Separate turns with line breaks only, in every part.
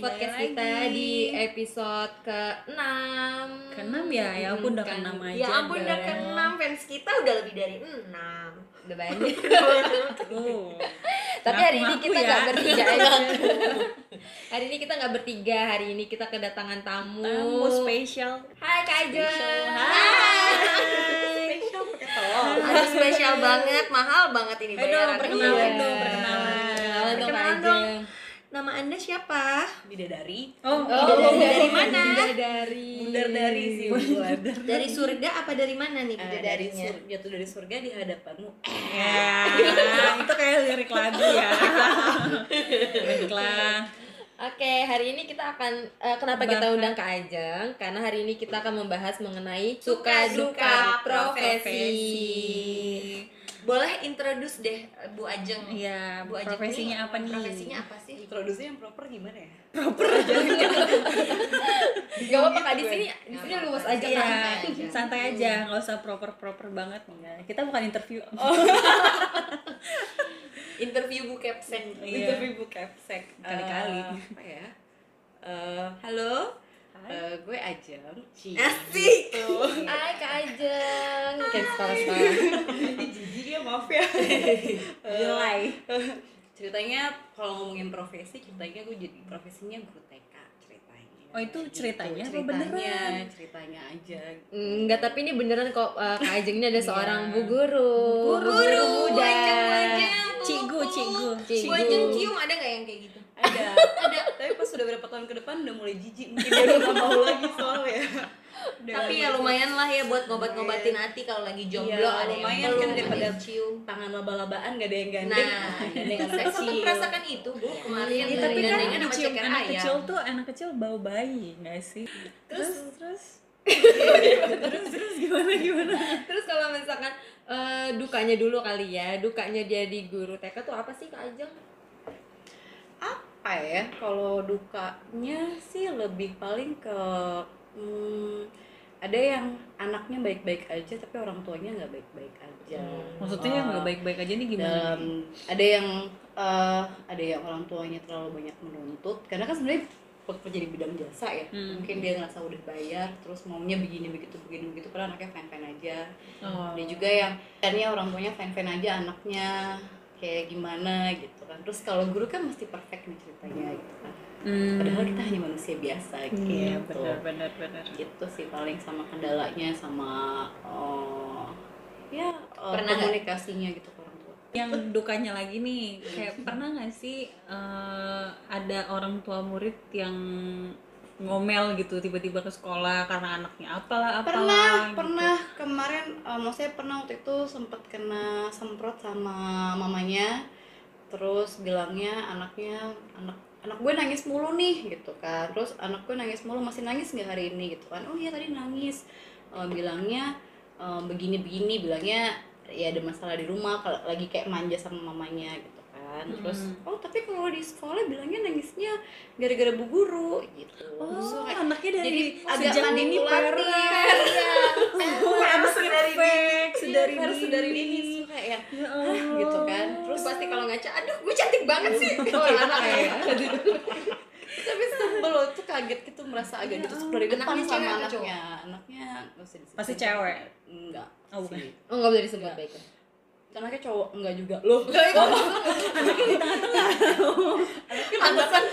podcast
Kembali
kita
lagi.
di episode ke-6
Ke-6 ya? Ya ampun, udah
Kan-
ke-6 aja
Ya ampun udah
dong.
ke-6 fans kita udah lebih dari 6
Udah banyak
Oh.
Tapi hari ini kita
ya.
nggak bertiga aja Hari ini kita nggak bertiga Hari ini kita kedatangan tamu
Tamu spesial.
Hai Kak Ajeng
Spesial pakai telur Aduh spesial banget, mahal banget ini
Ayo dong,
bayarannya
perkenalan
Iya.
dong, perkenalan.
Perkenalan dong Kak
Perkenalan dong.
Ajeng
Nama anda siapa?
Bidadari.
Oh,
Oh,
Bidadari dari mana?
Bidadari
Bundar dari sih bundar.
Dari surga apa dari mana nih
Eh, dari
bidadarinya?
sur jatuh dari surga di hadapanmu. Ya, itu kayak lirik lagu ya. Baiklah.
Oke, hari ini kita akan eh, kenapa kita
Bahas-
undang Kak Ajeng? Karena hari ini kita akan membahas mengenai
Suka duka
profesi.
Boleh introduce deh Bu Ajeng
Iya,
Bu Ajeng
profesinya
ini
apa nih?
Profesinya apa sih?
Introduksi yang proper gimana ya?
Gak apa-apa Kak, di sini di sini luas aja Kak.
santai aja, nggak usah proper-proper banget enggak. Kita bukan interview.
Interview Bu Kepsek
Iya.
interview Bu Capsek
Kali-kali.
Eh, apa ya Eh, halo Eh, gue Ajeng Ci
Asik
Hai Kak Ajeng. Kayak sekarang-sekarang.
Ya maaf ya
Mulai.
ceritanya kalau ngomongin profesi ceritanya gue jadi profesinya guru TK ceritanya
Oh, itu ceritanya apa
ceritanya
beneran?
ceritanya aja
Enggak, tapi ini beneran kok eh, Kak Ajeng ini ada
Iya.
seorang bu guru.
Guru.
Guru muda.
Bu.
Cigu, cigu.
Cigu.
Bu Ajeng cium ada nggak yang kayak gitu?
ada ada tapi pas udah berapa tahun ke depan udah mulai jijik mungkin dia udah gak mau lagi soalnya
Tapi ya lumayan lah ya buat ngobat-ngobatin hati kalau lagi jomblo
Iya,
ada yang
lumayan
peluk,
kan
ada
daripada
yang cium.
tangan laba-labaan gak ada yang gandeng
Nah,
ada yang
sempat
kecil
merasakan itu bu kemarin
Ya, tapi kan dicium anak
ayam.
kecil tuh anak kecil bau bayi nggak sih? Terus terus terus terus gimana gimana?
Terus kalau misalkan eh, dukanya dulu kali ya, dukanya dia di guru TK tuh apa sih Kak Ajeng?
apa ya kalau dukanya sih lebih paling ke hmm, ada yang anaknya baik-baik aja tapi orang tuanya nggak baik-baik aja
Maksudnya yang nggak baik-baik aja nih gimana?
dalam ada yang eh, ada yang orang tuanya terlalu banyak menuntut karena kan sebenarnya bekerja di bidang jasa ya
Hmm.
mungkin dia ngerasa udah bayar terus maunya begini begitu begini begitu padahal anaknya fan fan aja
Oh.
ada juga yang tadinya orang tuanya fan fan aja anaknya kayak gimana gitu kan terus kalau guru kan mesti perfect nih ceritanya gitu kan
Hmm.
padahal kita hanya manusia biasa gitu
Iya benar benar benar.
gitu sih paling sama kendalanya sama eh, ya eh,
Pernah
komunikasinya gitu ke orang tua
Yang dukanya lagi nih, kayak pernah nggak sih eh, ada orang tua murid yang ngomel gitu tiba-tiba ke sekolah karena anaknya apalah apalah
pernah
gitu.
pernah kemarin eh, maksudnya pernah waktu itu sempat kena semprot sama mamanya terus bilangnya anaknya anak anak gue nangis mulu nih gitu kan terus anak gue nangis mulu masih nangis nggak hari ini gitu kan oh iya tadi nangis Eh, bilangnya eh, begini begini bilangnya ya ada masalah di rumah kalau lagi kayak manja sama mamanya gitu kan terus
Hmm.
oh tapi kalau di sekolah bilangnya nangisnya gara-gara bu guru gitu
Oh,
Terus gue kayak,
anaknya dari
jadi agak
sejak dini
manipulatif.
parah.
Oh,
harus
dari
refleks
dini.
dari
harus
dini.
Kayak ya,
Ya
gitu kan
Terus pasti kalau ngaca, aduh gue cantik banget sih. Oh anaknya ya.
tapi sebel loh tuh kaget gitu merasa agak ditusuk dari depan
Anaknya
sama anaknya anaknya.
Pasti cewek?
enggak
Oh, bukan.
Oh nggak boleh disebut baiknya.
Anaknya cowok enggak juga. Loh anaknya
Anggapan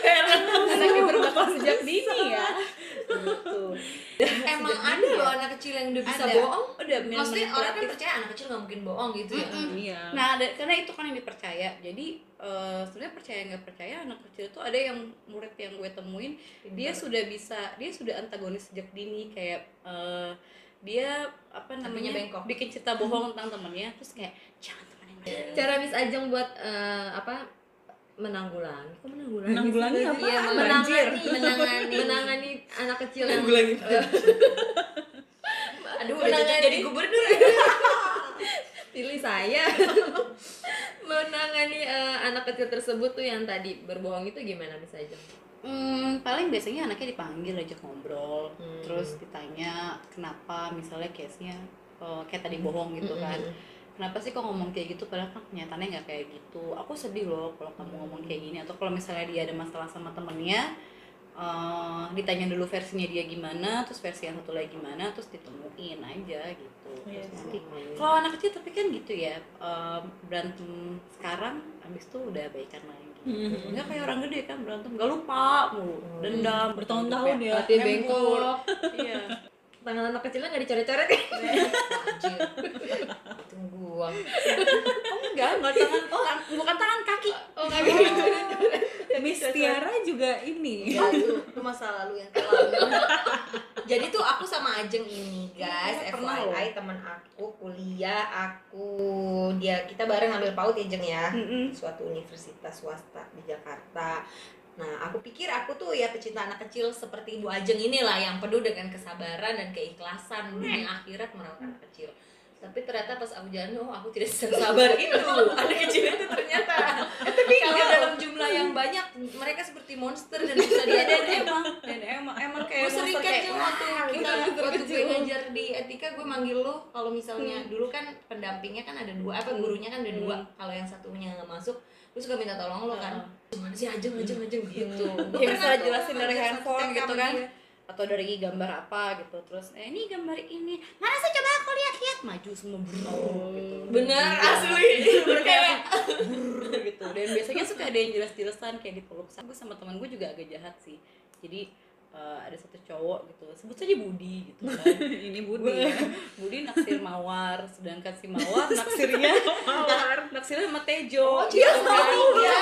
anaknya berbakal sejak dini ya. Gitu
Emang ada loh anak kecil yang udah bisa
Ada.
bohong.
udah
Maksudnya orang kan percaya anak kecil nggak mungkin bohong gitu ya.
Iya.
Nah, ada, karena itu kan yang dipercaya. Jadi eh, sebenarnya percaya nggak percaya anak kecil itu ada yang murid yang gue temuin dia sudah bisa dia sudah antagonis sejak dini. Kayak eh, dia apa namanya
bengkok.
bikin cerita bohong tentang temannya terus kayak jangan temenin mereka.
Cara Miss Ajeng buat eh, apa menanggulangi? Kok menanggulangi?
Menanggulangi?
Iya,
Banjir.
menangani, menangani, menangani anak kecil yang eh,
Aduh, udah cocok
Menangani.
jadi gubernur.
pilih saya menangani eh, anak kecil tersebut tuh yang tadi berbohong itu gimana Miss Ajeng?
Hmm, paling biasanya anaknya dipanggil ajak ngobrol,
Hmm.
terus ditanya kenapa misalnya case-nya eh, kayak tadi bohong gitu kan. Kenapa sih kok ngomong kayak gitu padahal kan kenyataannya nggak kayak gitu. Aku sedih loh kalau kamu ngomong kayak gini atau kalau misalnya dia ada masalah sama temennya eh, ditanya dulu versinya dia gimana terus versi yang satu lagi gimana terus ditemuin aja gitu
Iya
Terus
sih.
nanti kalau anak kecil tapi kan gitu ya eh, berantem sekarang habis itu udah baikan lagi
Mhm.
nggak kayak orang gede kan berantem gak lupa mulu dendam
Bertahun-tahun ya.
Hati bengkok.
iya
Tangan anak kecilnya nggak dicoret-coret?
Anjir. Tunggu gua.
oh enggak enggak tangan tangan bukan tangan kaki
Oh gitu.
Miss Tiara juga ini.
Ya, itu, itu masa lalu yang kelam. Jadi tuh aku sama Ajeng ini guys,
pernah loh.
FYI teman aku kuliah, aku dia kita bareng ambil PAUD ya Jeng ya.
Mm-mm.
Suatu universitas swasta di Jakarta. Nah, aku pikir aku tuh ya pecinta anak kecil seperti Ibu Ajeng inilah yang penuh dengan kesabaran dan keikhlasan dunia akhirat merawat anak kecil. Tapi ternyata pas aku jalan, oh aku tidak sabar. Itu anak kecil itu ternyata. Tapi kalau dalam jumlah yang banyak, mereka seperti monster dan bisa
Iya, dan emang dan emang emang kayak
Gue sering kan waktu kita waktu gue ngajar di etika gue manggil lo kalau misalnya dulu kan pendampingnya kan ada dua apa gurunya kan ada dua. Kalau yang satunya nggak masuk gue suka minta tolong lo kan. Gimana sih ajeng ajeng ajeng gitu.
Ya
pernah
bisa jelasin dari handphone gitu kan.
dia.
Atau dari gambar apa gitu. Terus eh ini gambar ini. Mana sih? Coba aku lihat-lihat. Maju semua brrrr, gitu.
Bener asli.
Kayak gitu. Dan biasanya suka ada yang jelas-jelasan kayak dipeluk gue sama teman gue juga agak jahat sih. Jadi eh, ada satu cowok gitu sebut saja Budi gitu kan
ini Budi ya.
Budi naksir Mawar sedangkan si Mawar naksirnya Mawar naksirnya sama Tejo
oh
gitu
dia
kan.
tahu ya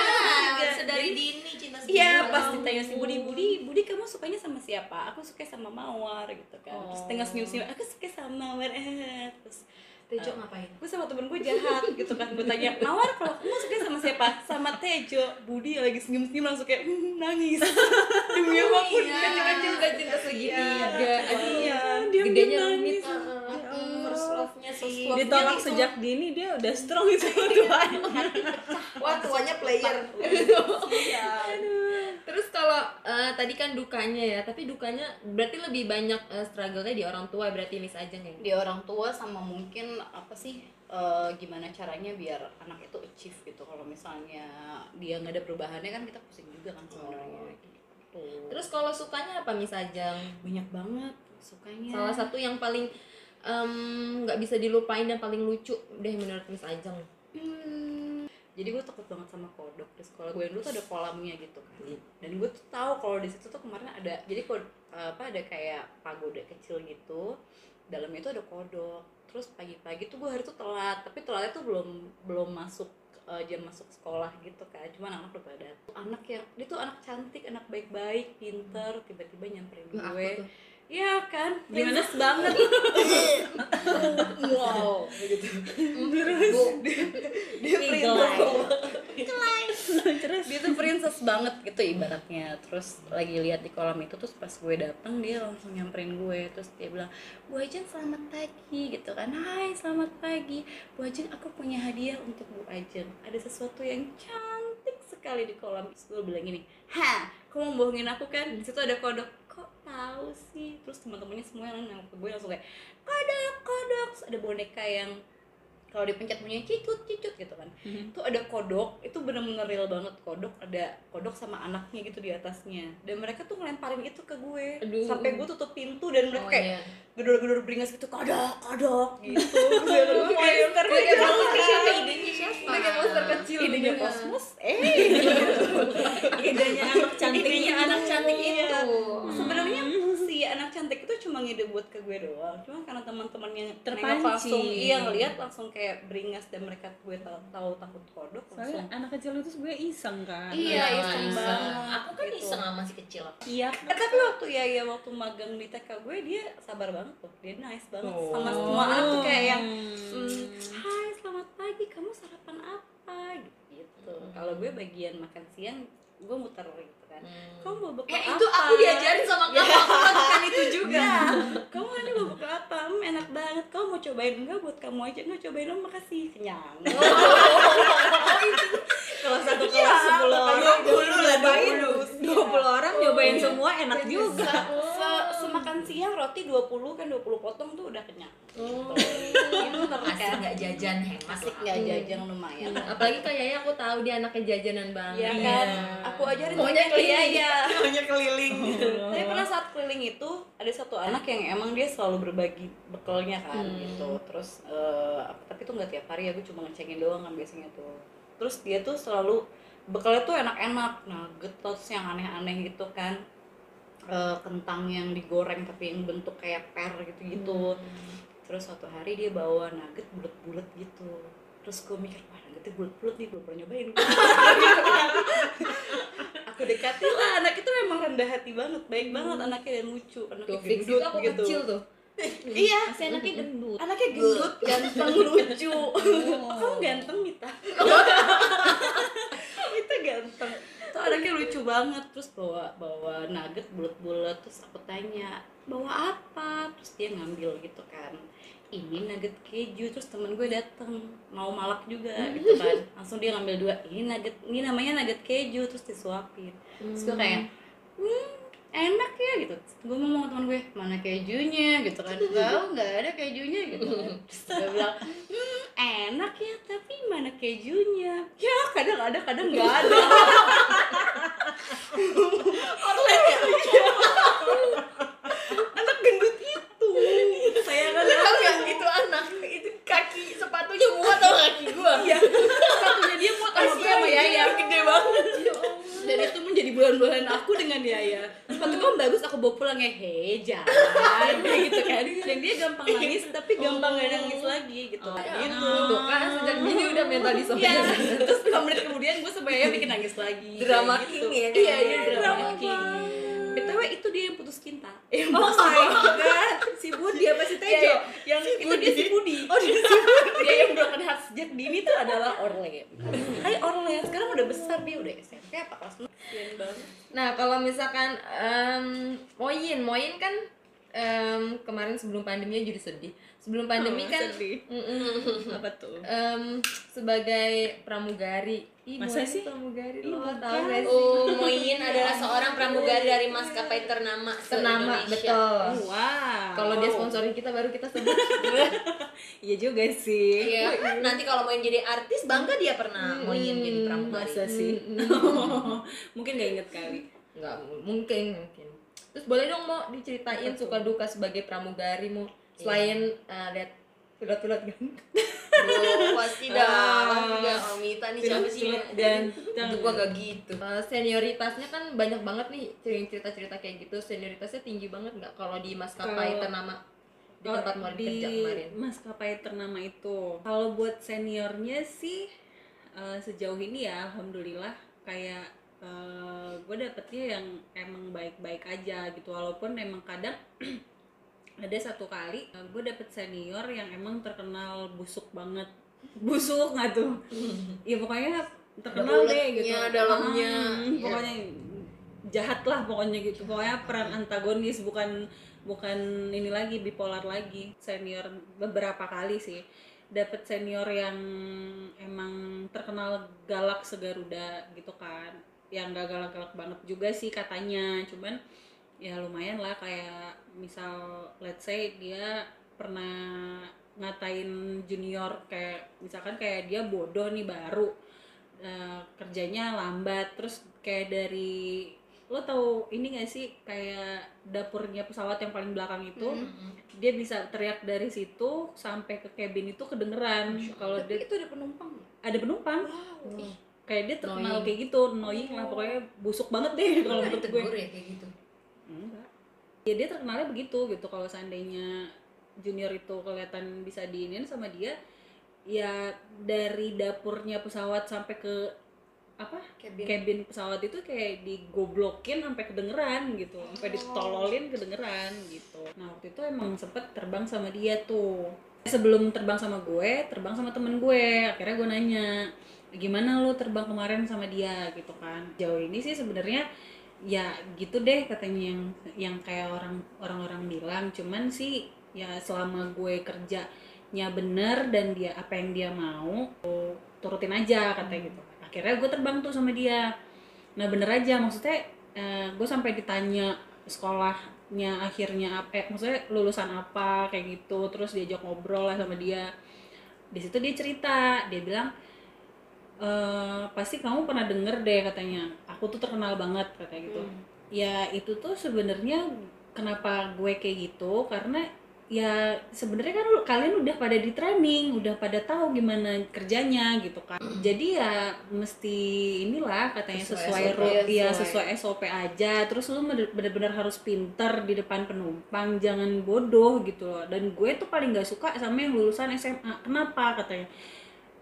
Iya.
sedari dini cinta
Iya, pas ditanya si Budi, Budi, Budi kamu sukanya sama siapa? Aku suka sama Mawar gitu kan. Terus
Oh.
tengah senyum-senyum, aku suka sama Mawar. Eh, terus
Tejo
Eh,
ngapain?
Gue sama temen gue jahat gitu kan. Gue tanya Mawar kalau kamu suka sama siapa? Sama Tejo. Budi lagi senyum senyum langsung kayak "Hmm, nangis. Demi apa pun
iya.
kecil-kecil
Cinta cinta segitiga. Aduh.
iya.
Gedenya rumit.
first love-nya sih
Ditolak sejak dini dia udah strong itu Tuhan.
wah tuanya player
Terus kalau eh, tadi kan dukanya ya, tapi dukanya berarti lebih banyak eh, struggle-nya di orang tua berarti Miss Ajeng ya.
di orang tua sama mungkin apa sih eh, gimana caranya biar anak itu achieve gitu kalau misalnya dia nggak ada perubahannya kan kita pusing juga kan sebenarnya gitu.
Terus kalau sukanya apa Miss Ajeng?
banyak banget sukanya
Salah satu yang paling nggak bisa dilupain dan paling lucu deh menurut Miss Ajeng.
Hmm, jadi gue takut banget sama kodok. Di sekolah gue dulu tuh ada kolamnya gitu kan. Dan gue tuh tahu kalau di situ tuh kemarin ada jadi kod apa ada kayak pagoda kecil gitu. Dalamnya itu ada kodok. Terus pagi-pagi tuh gue hari tuh telat. Tapi telatnya tuh belum belum masuk eh, jam masuk sekolah gitu kan. Cuman anak udah pada. Anak yang dia tuh anak cantik anak baik-baik pinter tiba-tiba nyamperin gue. Iya kan,
Gimana?
banget. wow, gitu. dia princess.
Terus?
Dia tuh princess banget gitu ibaratnya. Terus lagi lihat di kolam itu terus pas gue datang dia langsung nyamperin gue. Terus dia bilang Bu Ajeng selamat pagi gitu kan. Hai selamat pagi. Bu Ajeng aku punya hadiah untuk Bu Ajeng. Ada sesuatu yang cantik sekali di kolam. Terus gue bilang gini Hah? Kamu mau bohongin aku kan? Di situ ada kodok tahu sih. Terus teman-temannya semua yang nangkep gue langsung kayak kodok kodok. Ada boneka yang kalau dipencet bunyinya cicut cicut gitu kan. Tuh ada kodok itu bener-bener real banget kodok ada kodok sama anaknya gitu di atasnya. Dan mereka tuh ngelemparin itu ke gue.
Aduh.
sampai gue tutup pintu dan mereka
Oh,
kayak
iya.
gedor-gedor beringas gitu kodok kodok gitu. Terus dia bilang, kayak
Kayak
kayak
monster siapa
Iya.
idenya siapa?
kayak monster kecil. Idenya kosmos eh.
Idenya anak cantik
idenya anak cantik
Iya.
itu sebenarnya anak cantik itu cuma ngide buat ke gue doang cuma karena teman-temannya nengok
Terpancing.
langsung iya ngeliat langsung kayak beringas dan mereka gue tahu, tahu takut kodok
Soalnya
langsung
anak kecil itu sebenarnya iseng kan.
Iya,
Iya,
iseng
iseng.
banget,
Aku kan
gitu.
iseng sama masih kecil.
Iya.
Eh, tapi waktu ya ya waktu magang di TK gue dia sabar banget tuh dia nice banget
Oh.
sama semua anak tuh kayak yang
Hmm.
mm, Hai selamat pagi kamu sarapan apa gitu kalau gue bagian makan siang gue muter gitu kan. Kamu mau bekal
Ya
apa?
itu aku diajarin sama kamu, aku lakukan itu juga.
Iya. kamu nanti mau bekal apa? Hmm, enak banget. Kamu mau cobain enggak buat kamu aja? Enggak cobain oh makasih. Kenyang.
Kalau satu
Iya,
kelas sepuluh
makanya
orang dua puluh orang nyobain semua enak juga.
Se semakan siang roti 20 kan 20 potong tuh udah kenyang
Oh.
Gitu,
Asli
kan?
nggak jajan hemat
asik nggak jajan lumayan
apalagi kayaknya aku tahu dia anaknya jajanan banget
Iya
Iya.
kan, aku ajarin
Maunya
dia
keliling.
ya.
Maunya keliling.
Tapi pernah saat keliling itu ada satu anak yang emang dia selalu berbagi bekalnya kan
Hmm.
gitu. Terus eh, tapi tuh nggak tiap hari ya, gue cuma ngecekin doang kan biasanya tuh. Terus dia tuh selalu bekalnya tuh enak-enak, nugget terus yang aneh-aneh gitu kan. Eh, kentang yang digoreng tapi yang bentuk kayak per gitu-gitu. Terus suatu hari dia bawa nugget bulat-bulat gitu. Terus gue mikir, wah nuggetnya bulat-bulat nih, belum pernah nyobain. aku dekati lah anak itu memang rendah hati banget baik banget anaknya dan lucu anaknya
tuh fix itu
gendut
aku
gitu.
Kecil tuh.
Iya.
Masih anaknya gendut.
anaknya gendut. ganteng lucu. Kamu ganteng Mita Mita ganteng. Tuh anaknya lucu banget terus bawa bawa nugget bulat-bulat terus aku tanya bawa apa? Terus dia ngambil gitu kan. Ini nugget keju. Terus temen gue dateng mau malak juga gitu kan. Langsung dia ngambil dua ini nugget ini namanya nugget keju. Terus disuapin. Terus gue kayak hmm enak ya gitu. Gue ngomong sama temen gue mana kejunya? Gitu kan. Tahu nggak ada kejunya gitu kan. Terus dia bilang hmm enak ya tapi mana kejunya? Ya kadang ada kadang nggak ada. Anak gendut itu. Saya kan
yang itu anak. Itu kaki sepatunya muat tau kaki gua?
Iya. Sepatunya dia muat sama gue sama Yaya. Gede banget. Dan itu menjadi bulan-bulan aku dengan Yaya. Sepatu kamu bagus aku bawa pulang ya. Hei jangan. Kayak gitu kan. Dan dia gampang nangis tapi gampang gak nangis lagi gitu. Gitu.
tuh kan sejak dini udah mental
Iya,
disorder.
Terus 5 menit kemudian gue sama Yaya bikin nangis lagi
Drama
kayak
king
gitu.
ya,
Iya,
kan?
iya, drama
Drama
king BTW itu dia yang putus cinta Yang
Oh my god, si Budi apa si Tejo?
Iya, iya. yang itu dia si Budi. Oh, dia si Budi. dia yang broken heart sejak dini tuh adalah Orle. Hai Orle, sekarang udah besar dia udah SMP apa kelas 6. Kasian banget.
Nah, kalau misalkan em, Moyin, Moyin kan em, kemarin sebelum pandeminya jadi sedih. Sebelum pandemi
Oh,
kan
sedih.
mm-mm,
Apa tuh?
em, sebagai pramugari. Ih,
Masa sih?
pramugari
Ih,
lo tahu gak sih?
Oh, Moyin adalah seorang pramugari dari maskapai ternama
Ternama,
se-Indonesia.
betul.
Wow.
Kalau dia sponsorin kita baru kita sebut.
Iya juga sih.
Iya, nanti kalau Moyin jadi artis bangga dia pernah Moyin jadi pramugari.
Masa sih?
Mm-mm.
Mungkin gak inget kali.
Nggak, mungkin, mungkin. Terus boleh dong mau diceritain suka duka sebagai pramugari mau selain eh, lihat pilot-pilot ganteng.
Duh, pasti dah,
Ah.
pasti dah. Oh, Mita nih siapa sih?
Ganteng.
Itu gua gak gitu. Eh, senioritasnya kan banyak banget nih cerita-cerita kayak gitu. Senioritasnya tinggi banget nggak kalau di maskapai ternama di
Oh,
tempat mau
di
kerja kemarin.
maskapai ternama itu. Kalau buat seniornya sih eh, sejauh ini ya alhamdulillah kayak gue dapetnya yang emang baik-baik aja gitu walaupun emang kadang ada satu kali gue dapet senior yang emang terkenal busuk banget. Busuk nggak tuh? Ya pokoknya terkenal
Ada
deh gitu.
dalamnya.
Ah,
Iya.
pokoknya jahat lah pokoknya gitu. Pokoknya peran antagonis bukan bukan ini lagi bipolar lagi. Senior beberapa kali sih. Dapet senior yang emang terkenal galak segaruda gitu kan. Yang gak galak-galak banget juga sih katanya. Cuman ya lumayan lah kayak misal let's say dia pernah ngatain junior kayak misalkan kayak dia bodoh nih baru eh, kerjanya lambat terus kayak dari lo tau ini gak sih kayak dapurnya pesawat yang paling belakang itu dia bisa teriak dari situ sampai ke cabin itu kedengeran kalau dia
itu ada penumpang.
ada penumpang
Wow.
Kayak dia terkenal kayak gitu annoying lah pokoknya busuk banget deh kalau menurut gue
ya kayak gitu.
Ya dia terkenalnya begitu gitu. Kalau seandainya junior itu kelihatan bisa diinin sama dia ya dari dapurnya pesawat sampai ke apa?
Cabin.
cabin pesawat itu kayak digoblokin sampai kedengeran gitu. Sampai ditololin kedengeran gitu. Nah waktu itu emang sempet terbang sama dia tuh. Sebelum terbang sama gue terbang sama temen gue. Akhirnya gue nanya gimana lu terbang kemarin sama dia? Gitu kan. Jauh ini sih sebenarnya ya gitu deh katanya yang yang kayak orang orang-orang bilang. Cuman sih ya selama gue kerjanya bener dan dia apa yang dia mau turutin aja katanya gitu. Akhirnya gue terbang tuh sama dia. Nah bener aja maksudnya eh, gue sampai ditanya sekolahnya akhirnya apa eh, maksudnya lulusan apa kayak gitu. Terus diajak ngobrol lah sama dia. Di situ dia cerita dia bilang "Eh, pasti kamu pernah denger deh katanya aku tuh terkenal banget katanya gitu.
Hmm.
ya itu tuh sebenarnya kenapa gue kayak gitu? Karena ya sebenarnya kan kalian udah pada di training udah pada tahu gimana kerjanya gitu kan. Jadi ya mesti inilah katanya
Sesuai
sesuai
SOP,
ya
sesuai.
sesuai SOP aja. Terus lu bener- bener-bener harus pinter di depan penumpang jangan bodoh gitu loh. Dan gue tuh paling gak suka sama yang lulusan SMA kenapa? Katanya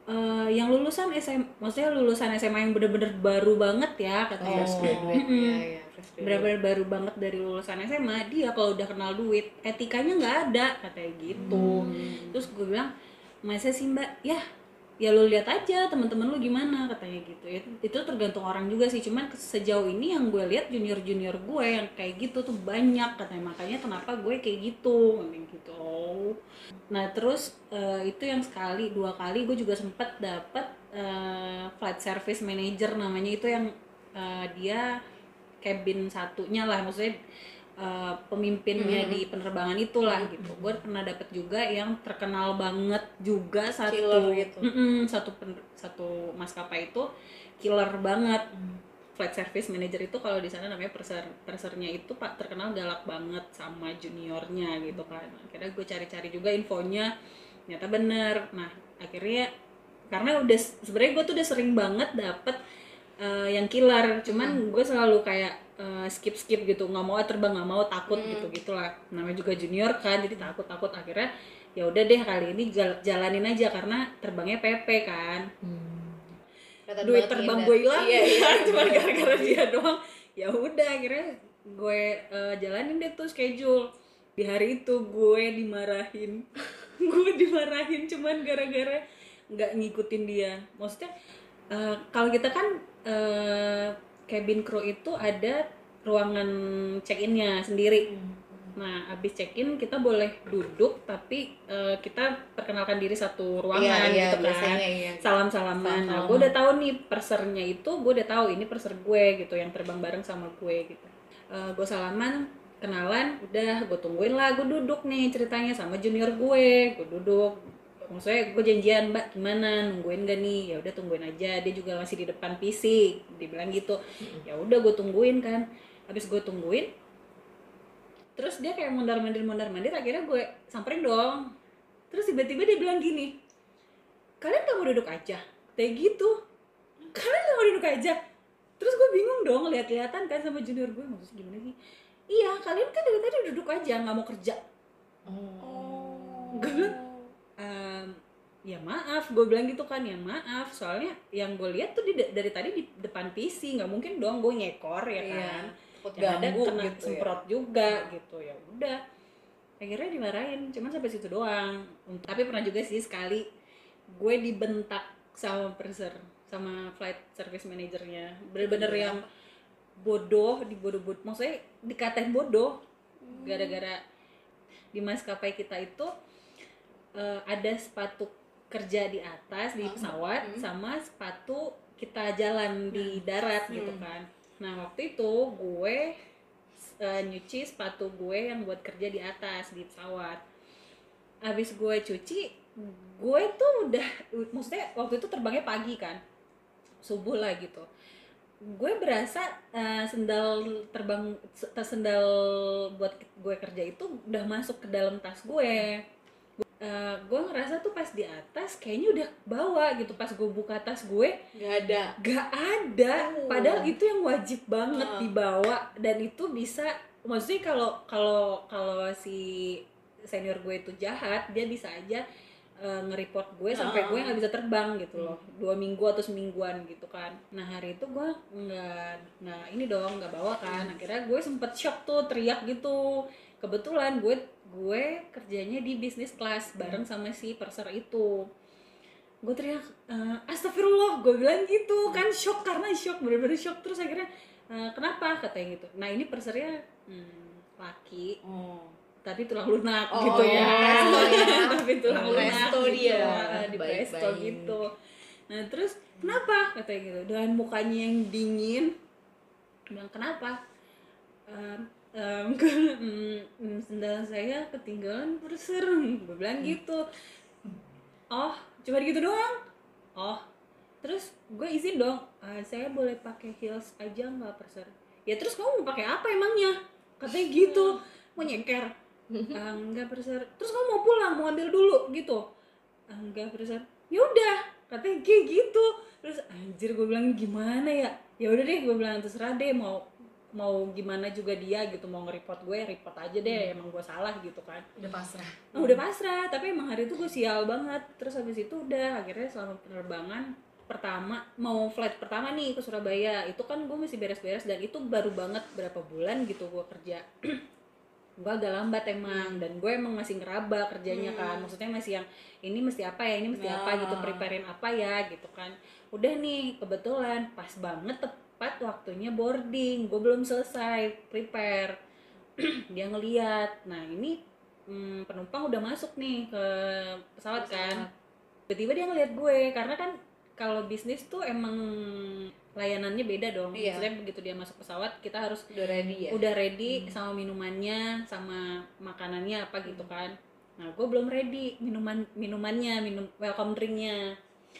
Eh, yang lulusan SMA maksudnya lulusan SMA yang bener-bener baru banget ya katanya.
Fresh
Oh.
graduate
Mm-mm.
ya ya fresh graduate
benar-benar baru banget dari lulusan SMA dia kalau udah kenal duit etikanya nggak ada katanya gitu. Terus gue bilang masa sih mbak? Ya ya lu lihat aja teman-teman lu gimana katanya gitu. Itu, itu tergantung orang juga sih. Cuman sejauh ini yang gue lihat junior junior gue yang kayak gitu tuh banyak katanya. Makanya kenapa gue kayak gitu kayak gitu. Nah terus eh, itu yang sekali dua kali gue juga sempet dapet eh, flight service manager namanya. Itu yang eh, dia cabin satunya lah. Maksudnya uh, pemimpinnya di penerbangan itulah gitu. Gue pernah dapet juga yang terkenal banget juga satu
Killer gitu.
Mm-mm, satu pen- satu maskapai itu killer banget. Flight service manager itu kalau di sana namanya perser persernya itu pak terkenal galak banget sama juniornya gitu kan. Akhirnya gue cari-cari juga infonya ternyata bener. Nah akhirnya karena udah sebenarnya gue tuh udah sering banget dapet eh, yang killer. Cuman gue selalu kayak eh, skip skip gitu nggak mau terbang nggak mau takut gitu gitulah. Namanya juga junior kan jadi takut takut akhirnya ya udah deh kali ini jal- jalanin aja karena terbangnya PP kan.
Kelihatan
duit
banget
terbang gue hilang.
Iya iya.
Cuma gara-gara dia doang. Ya udah akhirnya gue eh, jalanin deh tuh schedule. Di hari itu gue dimarahin. Gue dimarahin cuman gara-gara nggak ngikutin dia. Maksudnya eh, kalau kita kan eh, cabin crew itu ada ruangan check innya sendiri nah abis check in kita boleh duduk tapi eh, kita perkenalkan diri satu ruangan
iya iya
gitu kan.
biasanya iya.
Salam salaman nah
Salam-salaman.
gue udah tahu nih persernya itu gue udah tahu ini perser gue gitu yang terbang bareng sama gue gitu. Gue salaman kenalan udah gue tungguin lah gue duduk nih ceritanya sama junior gue. Gue duduk maksudnya gue janjian mbak gimana? Nungguin gak nih? Ya udah tungguin aja. Dia juga masih di depan PC dibilang gitu. Ya udah gue tungguin kan. Habis gue tungguin terus dia kayak mondar mandir mondar mandir akhirnya gue samperin dong. Terus tiba-tiba dia bilang gini kalian gak mau duduk aja? Kayak gitu kalian gak mau duduk aja? Terus gue bingung dong lihat-lihatan kan sama junior gue maksudnya gimana sih? Iya kalian kan dari tadi duduk aja nggak mau kerja.
Oh.
Gue bilang, ya maaf gue bilang gitu kan ya maaf. Soalnya yang gue lihat tuh di, dari tadi di depan PC nggak mungkin dong gue ngekor ya
Iya,
kan? yang ada kena
gitu ya.
semprot juga gitu ya udah. Akhirnya dimarahin cuman sampai situ doang. Tapi pernah juga sih sekali gue dibentak sama purser sama flight service manajernya. Bener-bener
Iya.
yang bodoh di bodoh bodoh maksudnya dikatain bodoh.
Hmm.
gara-gara di maskapai kita itu eh, ada sepatu kerja di atas di
Oh.
pesawat
Hmm.
sama sepatu kita jalan di darat gitu
Hmm.
kan nah waktu itu gue eh, nyuci sepatu gue yang buat kerja di atas di pesawat habis gue cuci gue tuh udah maksudnya waktu itu terbangnya pagi kan subuh lah gitu gue berasa eh, sendal terbang tas sendal buat gue kerja itu udah masuk ke dalam tas gue Eh, gue ngerasa tuh pas di atas kayaknya udah bawa gitu. Pas gue buka tas gue
nggak ada.
gak ada.
Oh.
padahal itu yang wajib banget
Heeh.
dibawa. Dan itu bisa maksudnya kalau kalau kalau si senior gue itu jahat dia bisa aja eh, nge-report gue sampai gue nggak bisa terbang gitu loh. Dua minggu atau semingguan gitu kan. Nah hari itu gue nggak nah ini dong nggak bawa kan. Akhirnya gue sempet shock tuh teriak gitu kebetulan gue gue kerjanya di bisnis kelas bareng sama si perser itu. Gue teriak "Eh, astagfirullah gue bilang gitu kan shock karena shock bener-bener shock. Terus akhirnya "Eh, kenapa? katanya gitu. Nah ini persernya hmm, laki
oh.
tapi tulang lunak
Oh,
gitu ya.
ya.
tapi tulang
Di
lunak
presto
gitu.
dia.
Ah, di
Baik-baik.
presto gitu. Nah terus kenapa? katanya gitu. Dengan mukanya yang dingin bilang kenapa em, "Hmm, hmm, sendal saya ketinggalan perser gue bilang gitu. Oh cuma gitu doang? Oh. Terus gue izin dong "Ah, saya boleh pakai heels aja nggak perser ya terus kamu mau pakai apa emangnya? Katanya gitu. Mau nyeker "Ah, enggak perser terus kamu mau pulang mau ambil dulu gitu. "Ah, enggak perser ya udah katanya kayak gitu. Terus anjir gue bilang gimana ya? Ya udah deh gue bilang terserah deh mau mau gimana juga dia gitu mau nge-report gue report aja deh emang gue salah gitu kan.
Udah pasrah.
Nah, udah pasrah tapi emang hari itu gue sial banget. Terus habis itu udah akhirnya selama penerbangan pertama mau flight pertama nih ke Surabaya itu kan gue masih beres-beres dan itu baru banget berapa bulan gitu gue kerja. Gue agak lambat emang dan gue emang masih ngeraba kerjanya kan. Maksudnya masih yang ini mesti apa ya ini mesti apa gitu preparein apa ya gitu kan. Udah nih kebetulan pas banget tepat waktunya boarding. Gue belum selesai prepare. Dia ngeliat. Nah ini hmm, penumpang udah masuk nih ke pesawat kan. Tiba-tiba dia ngeliat gue. Karena kan kalau bisnis tuh emang layanannya beda dong.
Iya.
maksudnya begitu dia masuk pesawat kita harus
udah ready ya?
udah ready sama minumannya sama makanannya apa gitu kan. Nah gue belum ready minuman minumannya minum welcome drinknya.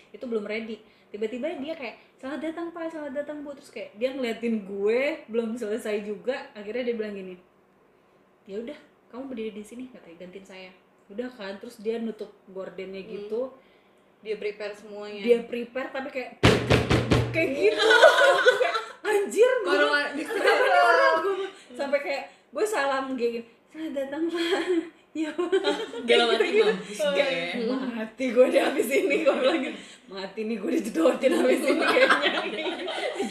Itu belum ready. Tiba-tiba dia kayak selamat datang pak selamat datang bu. Terus kayak dia ngeliatin gue belum selesai juga akhirnya dia bilang gini ya udah kamu berdiri di sini katanya gantiin saya. Udah kan terus dia nutup gordennya gitu.
Dia prepare semuanya.
Dia prepare tapi kayak kayak gitu. Kayak, anjir gue
Orang?
Gue sampai kayak gue salam kayak gini selamat datang pak ya Pak."
Dalam
Kayak
hati
gitu.
mampus gue.
Kayak, mati gue di habis ini gue bilang gitu. Mati nih gue dijedotin habis ini kayaknya.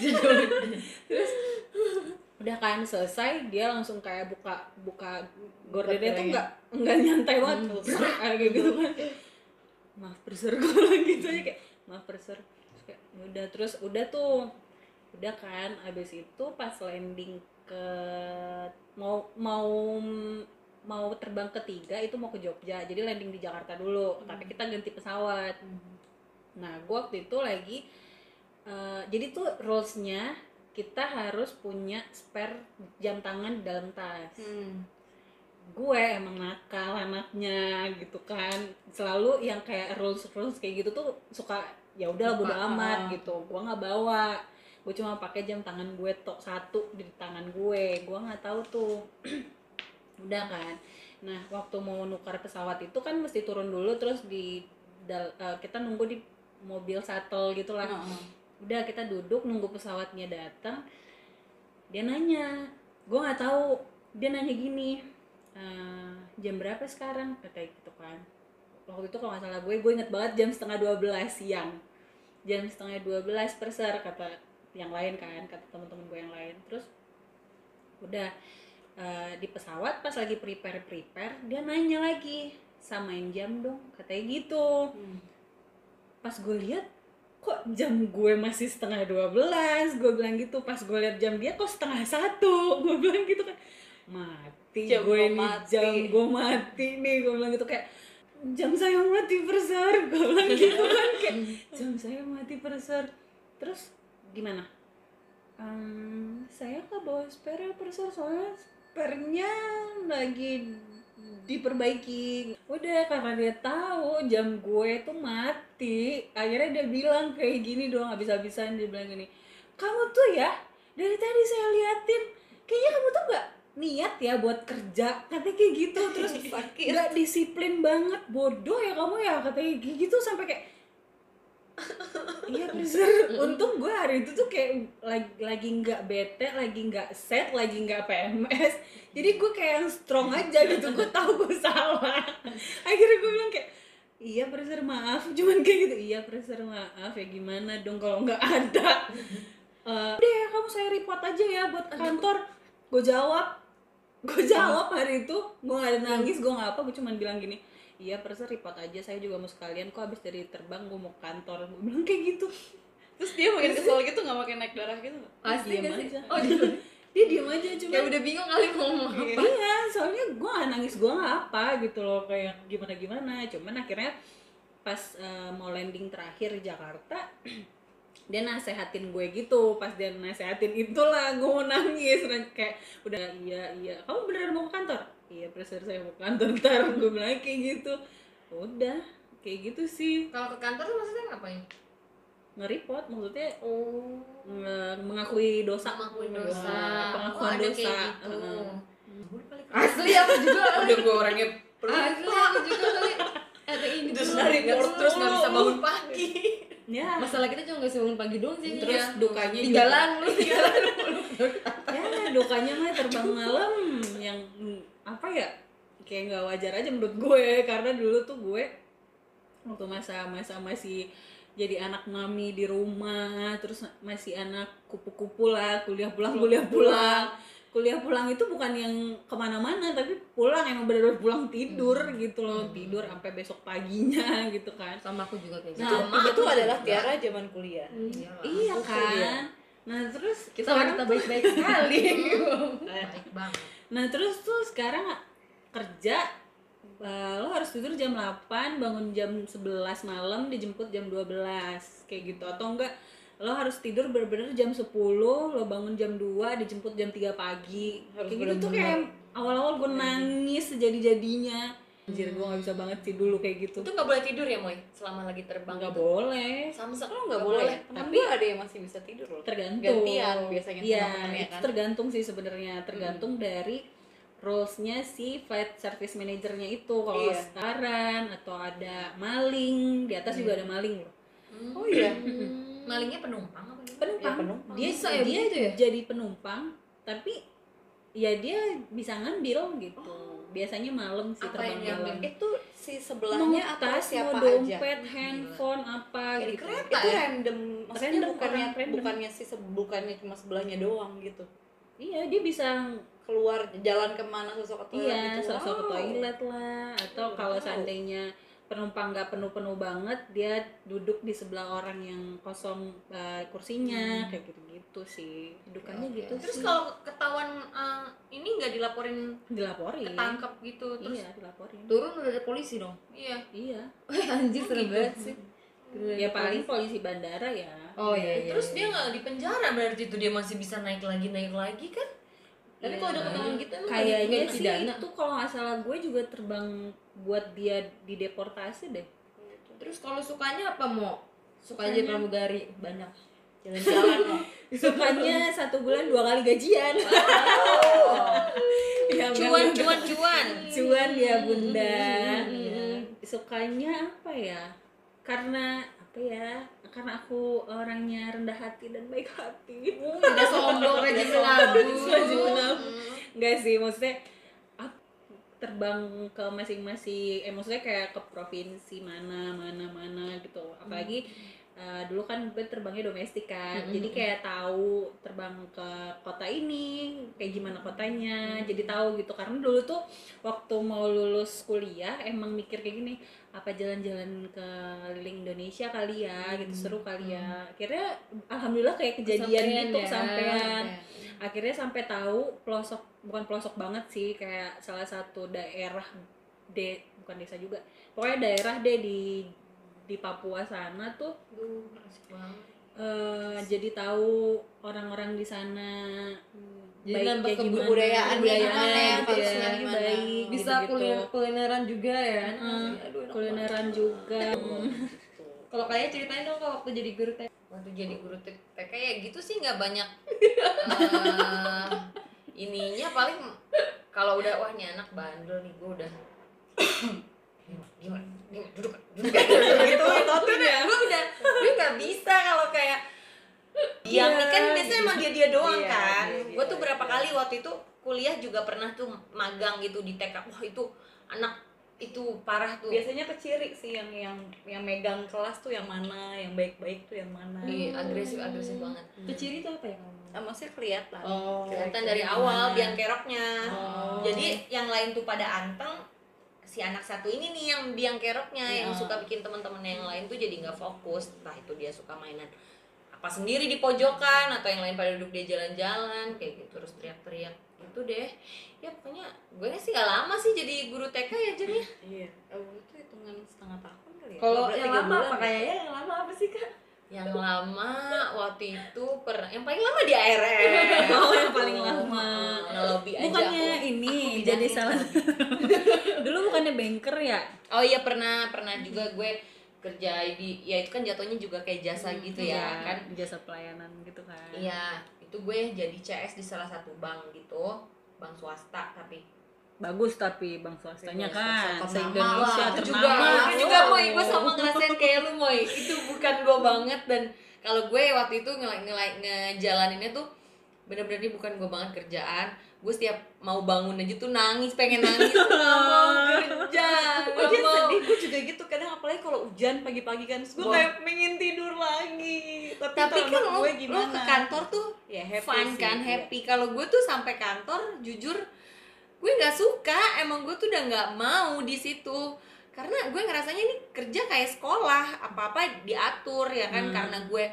Terus udah kan selesai dia langsung kayak buka buka gordennya tuh nggak nggak nyantai banget. Kayak gitu kan. Maaf berser gue bilang gitu aja kayak maaf terus kayak "Ya udah terus udah tuh udah kan. Abis itu pas landing ke mau mau mau terbang ketiga itu mau ke Jogja jadi landing di Jakarta dulu. Tapi kita ganti pesawat. Nah gue waktu itu lagi eh, jadi tuh rulesnya kita harus punya spare jam tangan di dalam tas.
Hmm.
gue emang nakal anaknya gitu kan. Selalu yang kayak rules rules kayak gitu tuh suka ya udah bodo amat
ah.
gitu. Gue nggak bawa. Gue cuma pakai jam tangan gue tok satu di tangan gue. Gue nggak tahu tuh udah kan? Nah waktu mau nukar pesawat itu kan mesti turun dulu terus di dal- eh, kita nunggu di mobil shuttle gitulah.
Heeh.
udah kita duduk nunggu pesawatnya datang. Dia nanya gue nggak tahu. Dia nanya gini "Eh, jam berapa sekarang? Kata gitu kan. Waktu itu kalau nggak salah gue gue inget banget jam setengah 12 siang. Jam setengah 12 perser kata yang lain kan kata teman-teman gue yang lain. Terus udah eh, di pesawat pas lagi prepare prepare dia nanya lagi samain jam dong katanya gitu.
Hmm.
pas gue lihat kok jam gue masih setengah 12 gue bilang gitu. Pas gue lihat jam dia kok setengah satu? Gue bilang gitu kan. Mati
Jam
gue nih
mati.
jam gue mati nih gue bilang gitu. Kayak jam saya mati perser gue bilang gitu kan. Kayak jam saya mati perser terus gimana? Ehm, saya nggak bawa spare perser soalnya sparenya lagi diperbaiki. Udah karena dia tahu jam gue tuh mati akhirnya dia bilang kayak gini dong habis-habisan dia bilang gini kamu tuh ya dari tadi saya liatin kayaknya kamu tuh nggak niat ya buat kerja katanya kayak gitu. Terus nggak disiplin banget bodoh ya kamu ya katanya kayak gitu sampai kayak iya bener. Untung gue hari itu tuh kayak lagi lagi nggak bete lagi nggak set lagi nggak PMS jadi gue kayak yang strong aja gitu gue tahu gue salah. Akhirnya gue bilang kayak iya preser maaf. Cuman kayak gitu iya preser maaf ya gimana dong kalau nggak ada. Eh, udah ya kamu saya report aja ya buat kantor. Gue jawab. Gue jawab hari itu. Gue gak ada nangis gue nggak apa gue cuman bilang gini iya preser report aja saya juga mau sekalian kok habis dari terbang gue mau kantor. Gue bilang kayak gitu.
Terus dia makin kesel gitu nggak makin naik darah gitu.
Pasti
Diam aja.
oh dia
dia diem aja cuma
kayak udah bingung kali mau ngomong apa.
Iya soalnya gue gak nangis gue gak apa gitu loh kayak gimana gimana cuman akhirnya pas eh, mau landing terakhir Jakarta dia nasehatin gue gitu. Pas dia nasehatin itulah gue mau nangis. Kayak udah iya iya. Kamu beneran mau ke kantor iya presiden saya mau ke kantor ntar gue bilang kayak gitu. Udah kayak gitu sih.
Kalau ke kantor tuh maksudnya ngapain?
Nge-report maksudnya
oh.
nge- mengakui dosa.
Mengakui dosa.
pengakuan
oh, ada
dosa.
kayak gitu.
Heeh.
asli aku juga
udah gue orangnya
asli aku juga kali ada ini
terus dari
Nggak
terus nggak bisa bangun pagi.
Ya.
Masalah kita cuma nggak bangun pagi doang sih.
Terus
Iya.
dukanya
di
juga-
jalan lu di jalan
ya dukanya mah terbang malam yang apa ya kayak nggak wajar aja menurut gue. Karena dulu tuh gue waktu masa-masa masih jadi anak mami di rumah terus masih anak kupu-kupu lah kuliah pulang kuliah pulang. kuliah pulang itu bukan yang ke mana-mana tapi pulang emang bener-bener pulang tidur gitu loh. Tidur sampai besok paginya gitu kan.
Sama aku juga kayak gitu.
Nah,
Sama
itu
aku
adalah. Tiara zaman kuliah.
Iya
Betul,
kan?
ya.
nah terus
kita wanita baik-baik sekali.
Baik banget
Nah terus tuh sekarang kerja eh, lo harus tidur jam 8, bangun jam 11 malam, dijemput jam 12 kayak gitu atau enggak lo harus tidur bener-bener jam 10, lo bangun jam 2, dijemput jam 3 pagi.
Harus
kayak gitu tuh kayak awal-awal gue nangis sejadi-jadinya. Anjir gue gak bisa banget sih dulu kayak gitu.
itu nggak boleh tidur ya moy selama lagi terbang
Nggak
gitu?
boleh.
sama sekali
Kalau nggak boleh, temen
Tapi-
gue ada yang masih bisa tidur loh.
tergantung
Gantian biasanya
iya
teman-temannya
itu
kan.
tergantung sih sebenarnya tergantung dari rulesnya si flight service manajernya itu kalau
Iya.
sekarang atau ada maling di atas juga ada maling loh
Hmm.
Oh iya.
malingnya penumpang apa gitu
penumpang,
Iya, penumpang.
dia
Bisa ya
dia
begitu ya?
jadi penumpang tapi ya dia bisa ngambil gitu biasanya malam sih
Apa yang
terbang
diambil?
malam
Itu si
mau
sebelahnya atau
tas
siapa
mau
aja?
dompet handphone apa
Kayak di
gitu
kereta.
Itu
ya?
random, maksudnya
Random,
bukannya
random.
bukannya si bukannya cuma sebelahnya doang gitu.
iya dia bisa
Keluar jalan ke mana sosok ke toilet
Iya,
gitu.
sosok ke
Wow.
toilet lah atau
Wow.
kalau seandainya penumpang nggak penuh-penuh banget dia duduk di sebelah orang yang kosong eh, kursinya kayak gitu-gitu sih. Dudukannya
Oke.
gitu
terus
sih.
kalau ketahuan eh, ini nggak dilaporin
dilaporin.
ketangkep gitu terus
iya dilaporin.
Turun udah ada polisi dong?
Iya.
Iya.
Anjir serem
gitu.
banget sih.
Ya paling
polisi.
polisi bandara ya.
Oh iya iya
terus
iya.
dia nggak di penjara berarti itu dia masih bisa naik lagi naik lagi kan
tapi
Iya.
kalau udah ketahuan gitu
kayaknya sih. itu kalau nggak salah gue juga terbang buat dia dideportasi deh.
Terus kalau sukanya apa mau suka aja pramugari. Banyak.
Jalan-jalan
sukanya satu bulan dua kali gajian. Ya,
cuan cuan cuan.
Cuan ya bunda.
Hmm.
Ya. sukanya apa ya? Karena apa ya? Karena aku orangnya rendah hati dan baik hati.
Udah sombong rajin menabung.
Rajin menabung. Enggak sih maksudnya terbang ke masing-masing eh maksudnya kayak ke provinsi mana mana mana gitu. Apalagi eh, dulu kan gue terbangnya domestik kan.
Mm-mm.
jadi kayak tahu terbang ke kota ini kayak gimana kotanya. Jadi tahu gitu. Karena dulu tuh waktu mau lulus kuliah emang mikir kayak gini apa jalan-jalan ke keliling Indonesia kali ya gitu. Seru kali ya. akhirnya alhamdulillah kayak kejadian
Kesampean
gitu
ya.
sampean akhirnya sampai tahu pelosok bukan pelosok banget sih kayak salah satu daerah de bukan desa juga. Pokoknya daerah deh di di Papua sana tuh
Duh, banget.
eh, jadi tahu orang-orang di sana
Jadi
baik kayak gimana,
kebudayaan
kebudayaannya
gimana,
gitu ya,
harusnya gimana.
baik
bisa
gitu-gitu.
kuliner kulineran juga ya
Heeh,
Aduh,
kulineran juga
Kalau kayak ceritain dong kalau waktu jadi guru teh.
waktu jadi guru TK ya gitu sih nggak banyak eh, ininya paling kalau udah wah nih anak bandel nih gue udah gimana gimana duduk duduk gitu. Itu udah gue udah gue nggak bisa kalau kayak diam nih kan biasanya emang dia dia doang
Iya,
kan.
dia- dia
gue tuh berapa kali waktu itu kuliah juga pernah tuh magang gitu di TK wah itu anak itu parah tuh.
Biasanya keciri sih yang yang yang megang kelas tuh yang mana yang baik-baik tuh yang mana.
Iya, agresif agresif banget.
Keciri itu apa ya kamu?
Ah, maksudnya kelihatan.
Oh.
kelihatan dari awal biang keroknya.
Oh.
jadi yang lain tuh pada anteng si anak satu ini nih yang biang keroknya yang
Ya.
suka bikin teman-teman yang lain tuh jadi nggak fokus entah itu dia suka mainan apa sendiri di pojokan atau yang lain pada duduk dia jalan-jalan kayak gitu terus teriak-teriak gitu deh ya pokoknya gue sih gak lama sih jadi guru TK ya jadi
iya oh, itu hitungan setengah tahun kali ya
Kalau yang lama apa
ya?
kayaknya yang lama apa sih kak?
Yang lama waktu itu per yang paling lama di ARM
Oh, yang paling lama.
ngelobi aja
bukannya
aku.
ini
Aku
jadi
bidangin.
salah dulu bukannya banker ya
oh iya pernah pernah juga gue kerja di ya itu kan jatuhnya juga kayak jasa gitu ya
Iya,
kan
jasa pelayanan gitu kan
iya itu gue jadi CS di salah satu bank gitu bank swasta tapi
bagus tapi bang swastanya kan se Indonesia
itu
ternama.
Juga itu juga moy gue sama ngerasain kayak lu moy. Itu bukan gue banget dan kalau gue waktu itu ngelai ngelai ngejalaninnya tuh bener-bener ini bukan gue banget kerjaan. Gue setiap mau bangun aja tuh nangis pengen nangis. Nggak mau kerja
Ujian
mau.
sedih, gue juga gitu. Kadang apalagi kalau hujan pagi-pagi kan gue kayak pengen tidur lagi. Tapi,
tapi
kalau
kan lo,
gue
lo
gimana
ke kantor tuh
ya happy
fun
sih,
kan
iya.
happy. Kalau gue tuh sampai kantor jujur gue nggak suka emang gue tuh udah nggak mau di situ. Karena gue ngerasanya ini kerja kayak sekolah apa apa diatur ya kan?
Hmm.
karena gue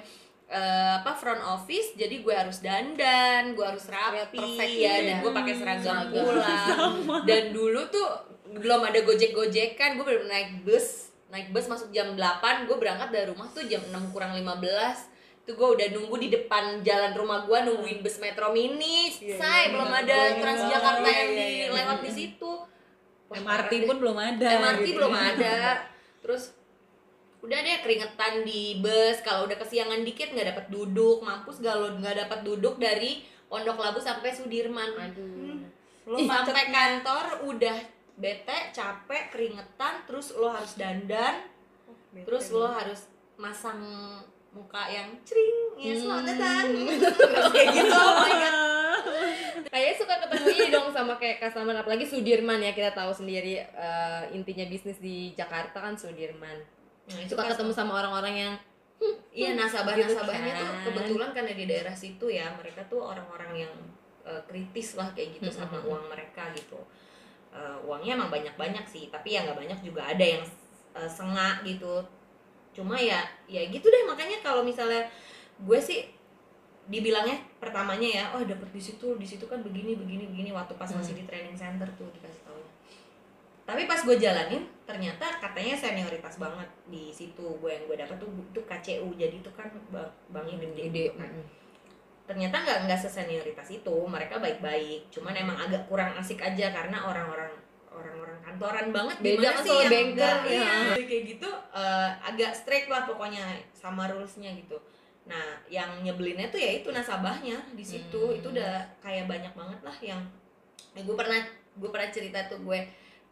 eh, apa front office jadi gue harus dandan gue harus rapi.
Perfect
ya dan gue pakai seragam pulang dan dulu tuh belum ada gojek gojekan gue bener naik bus. Naik bus masuk jam 8 gue berangkat dari rumah tuh jam 6 kurang 15 tuh gue udah nunggu di depan jalan rumah gue nungguin bus metro mini.
Iya,
say
iya,
belum
iya.
ada
Gue ingat
Transjakarta yang
Iya,
di
iya, iya.
lewat di situ. Wah,
MRT pun belum ada
MRT
gitu.
belum ada. Terus udah deh keringetan di bus. Kalau udah kesiangan dikit nggak dapat duduk. Mampus gak lo nggak dapat duduk dari Pondok Labu sampai Sudirman.
Aduh.
Lo
Ih, sampai kantor udah bete capek keringetan. Terus lo harus dandan. Terus lo harus masang muka yang cering ya selamat datang terus kayak gitu oh my God.
Kayaknya suka ketemu ini dong sama kayak customer apalagi Sudirman ya kita tahu sendiri eh, intinya bisnis di Jakarta kan Sudirman.
Nah, itu
Suka ketemu sama orang-orang yang
Iya nasabah-nasabahnya
Gitu
tuh
kan.
kebetulan karena di daerah situ ya mereka tuh orang-orang yang eh, kritis lah kayak gitu sama uang mereka gitu. Eh, uangnya emang banyak-banyak sih, tapi ya nggak banyak juga ada yang eh, sengak gitu. Cuma ya ya gitu deh makanya kalau misalnya gue sih dibilangnya pertamanya ya, oh dapet di situ, di situ kan begini begini begini waktu pas masih di training center tuh dikasih tahu. Tapi pas gue jalanin ternyata katanya senioritas banget di situ gue yang gue dapet tuh itu KCU jadi itu kan bang banknya gede,
gede.
gitu kan. Ternyata nggak nggak sesenioritas itu mereka baik-baik cuman emang agak kurang asik aja karena orang-orang orang-orang kantoran banget
Beda kan
sih yang
banker, ya.
iya, kayak gitu eh, agak strict lah pokoknya sama rulesnya gitu. Nah yang nyebelinnya tuh ya itu nasabahnya di situ.
Hmm.
itu udah kayak banyak banget lah yang ya gue pernah gue pernah cerita tuh gue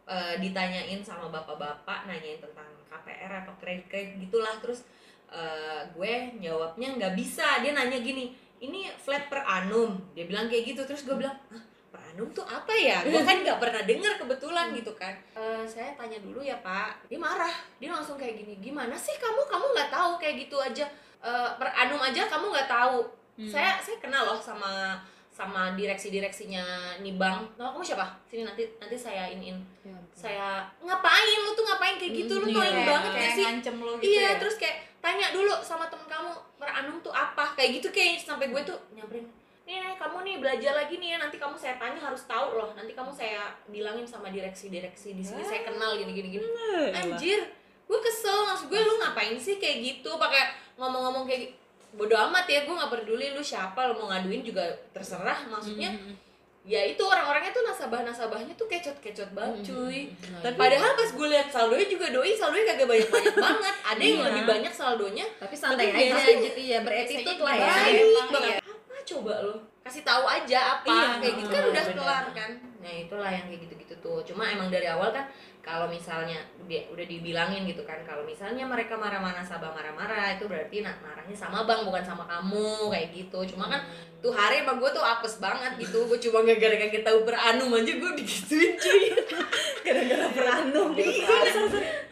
eh, ditanyain sama bapak-bapak nanyain tentang KPR atau kredit kredit gitulah. Terus eh, gue jawabnya nggak bisa. Dia nanya gini ini flat per annum? Dia bilang kayak gitu. Terus gue bilang Hah, annum tuh apa ya? Gue kan nggak pernah dengar kebetulan gitu kan. "Eh, saya tanya dulu ya pak. Dia marah. Dia langsung kayak gini gimana sih kamu? Kamu nggak tahu kayak gitu aja. Eh, per annum aja kamu nggak tahu.
Hmm.
saya saya kenal loh sama sama direksi direksinya nih bank. Nah, kamu siapa? Sini nanti nanti saya iniin. Saya ngapain? Lu tuh ngapain kayak gitu? Lu
Hmm,
knowing
iya.
banget
kayak
sih?
ngancem gitu
iya
ya.
terus kayak tanya dulu sama temen kamu per annum tuh apa? Kayak gitu kayak sampai gue tuh nyamperin nih nih, kamu nih belajar lagi nih ya nanti kamu saya tanya harus tahu loh nanti kamu saya bilangin sama direksi direksi di sini saya kenal gini gini gini
Eh,
anjir gue kesel maksud gue lu ngapain sih kayak gitu pakai ngomong-ngomong kayak bodo amat ya gue nggak peduli lu siapa lu mau ngaduin juga terserah maksudnya
Hmm.
ya itu orang-orangnya tuh nasabah-nasabahnya tuh kecot-kecot
Hmm.
banget cuy
Dan
padahal pas gue lihat saldonya juga doi saldonya kagak banyak-banyak banget ada yang
Iya.
lebih banyak saldonya
tapi santai
Tapi
aja gitu ya beretitude lah
baik
ya.
Banget
iya.
Coba lo kasih tahu aja apa
Iya,
kayak gitu. Kan udah
bener.
kelar kan? Nah itulah yang kayak gitu-gitu tuh. Cuma emang dari awal kan kalau misalnya dia udah dibilangin gitu kan kalau misalnya mereka marah-marah nasabah marah-marah itu berarti na- marahnya sama bang bukan sama kamu kayak gitu. Cuma kan tuh hari emang gue tuh apes banget gitu. Gue cuma gara-gara kita annum aja gue digituin cuy.
Gara-gara per annum
gue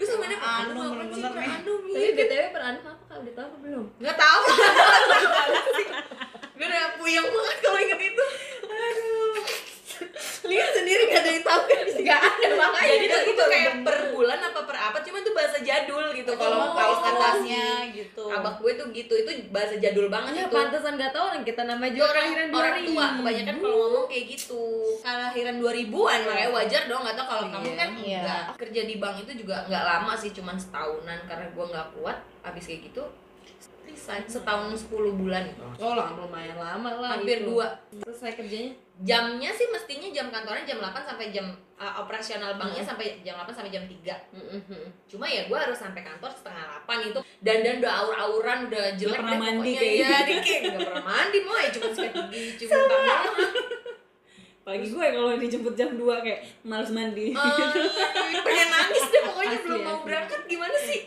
sama dia per
Annum,
annum apa sih? annum
Tapi BTW per annum apa kak? Udah tahu belum?
nggak tahu puyeng banget kalau inget itu. Aduh. Lihat sendiri gak ada yang tahu. Kan di sini
Gak ada makanya.
jadi tuh itu kayak per bulan apa per apa cuman itu bahasa jadul gitu kalau
Oh,
kalau kata
istilahnya gitu.
Abah gue tuh gitu itu bahasa jadul banget
Ya
itu.
pantesan gak tahu orang kita namanya
itu
juga
orang
kelahiran
orang
2000.
tua kebanyakan kalau ngomong kayak gitu. Kelahiran 2000-an makanya wajar dong nggak tau kalau kamu
Iya.
kan
Iya.
enggak kerja di bank itu juga nggak lama sih cuman setahunan karena gue nggak kuat abis kayak gitu setahun 10 bulan.
Oh lah lumayan lama lah
hampir
itu.
dua.
Selesai kerjanya?
Jamnya sih mestinya jam kantornya jam 8 sampai jam uh, operasional banknya
Hmm.
sampai jam 8 sampai jam 3
Mm-mm.
cuma ya gue harus sampai kantor setengah 8 itu. Dan dan udah aur-auran udah jelek
pernah
deh
mandi
pokoknya.
kayaknya.
ya dikit nggak pernah mandi mau ya cuma sikat gigi tangan
Apalagi gue kalau dijemput jam 2 kayak males mandi.
Ah, pengen nangis deh pokoknya
Asli,
belum mau
asli.
berangkat gimana sih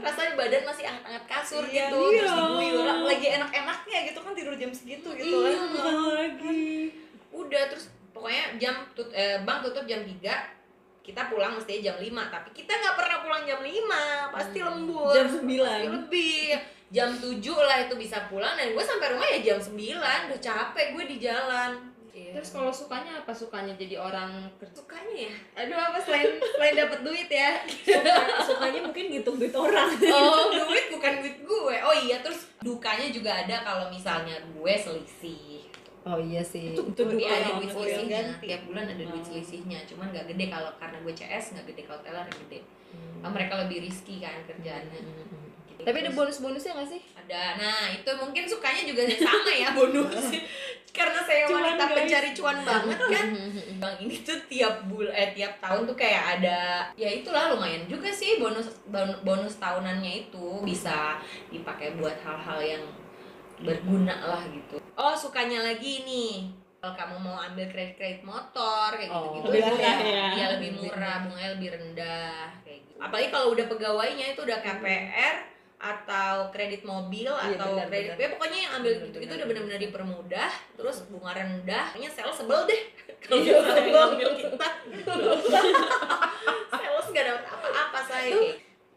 rasanya badan masih hangat-hangat kasur
Iya,
gitu
iya.
terus diguyur lagi enak-enaknya gitu kan tidur jam segitu gitu
Iya,
kan
bukan lagi.
udah terus pokoknya jam tut eh, bank tutup jam 3 kita pulang mesti jam 5 tapi kita nggak pernah pulang jam 5 pasti lembur
Jam
pasti
9.
lebih jam 7 lah itu bisa pulang dan gue sampai rumah ya jam 9 udah capek gue di jalan
terus kalau sukanya apa? Sukanya jadi orang kerja
sukanya ya?
Aduh apa? Selain selain dapat duit ya.
Sukanya mungkin ngitung duit orang.
oh duit bukan duit gue. Oh iya terus dukanya juga ada kalau misalnya gue selisih.
Oh iya sih.
Itu- itu
Dia
duka
ada duit
sih.
selisihnya. tiap bulan ada duit
Hmm.
selisihnya cuman nggak gede. Kalau karena gue CS nggak gede kalau teller gede.
Hmm.
Mereka lebih risky kan kerjaannya. Gitu.
Tapi ada bonus-bonusnya nggak sih?
Ada. Nah itu mungkin sukanya juga sama ya bonus. Karena saya
Cuan,
wanita
guys.
pencari cuan banget kan? Bang ini tuh tiap bul eh tiap tahun tuh kayak ada ya itulah lumayan juga sih bonus bon- bonus tahunannya itu bisa dipakai buat hal-hal yang berguna lah gitu. Oh sukanya lagi nih. Kalau kamu mau ambil kredit kredit motor kayak
Oh.
gitu gitu
Lebih murah ya.
Iya lebih murah bunganya lebih rendah kayak gitu. Apalagi kalau udah pegawainya itu udah KPR atau kredit mobil
Iya,
atau
benar,
kredit
benar.
ya pokoknya yang ambil
Benar,
gitu itu
benar,
udah
benar.
benar-benar dipermudah terus bunga rendah pokoknya sales sebel deh kalau
Iya, sebel.
ngambil kita sales nggak dapat apa-apa saya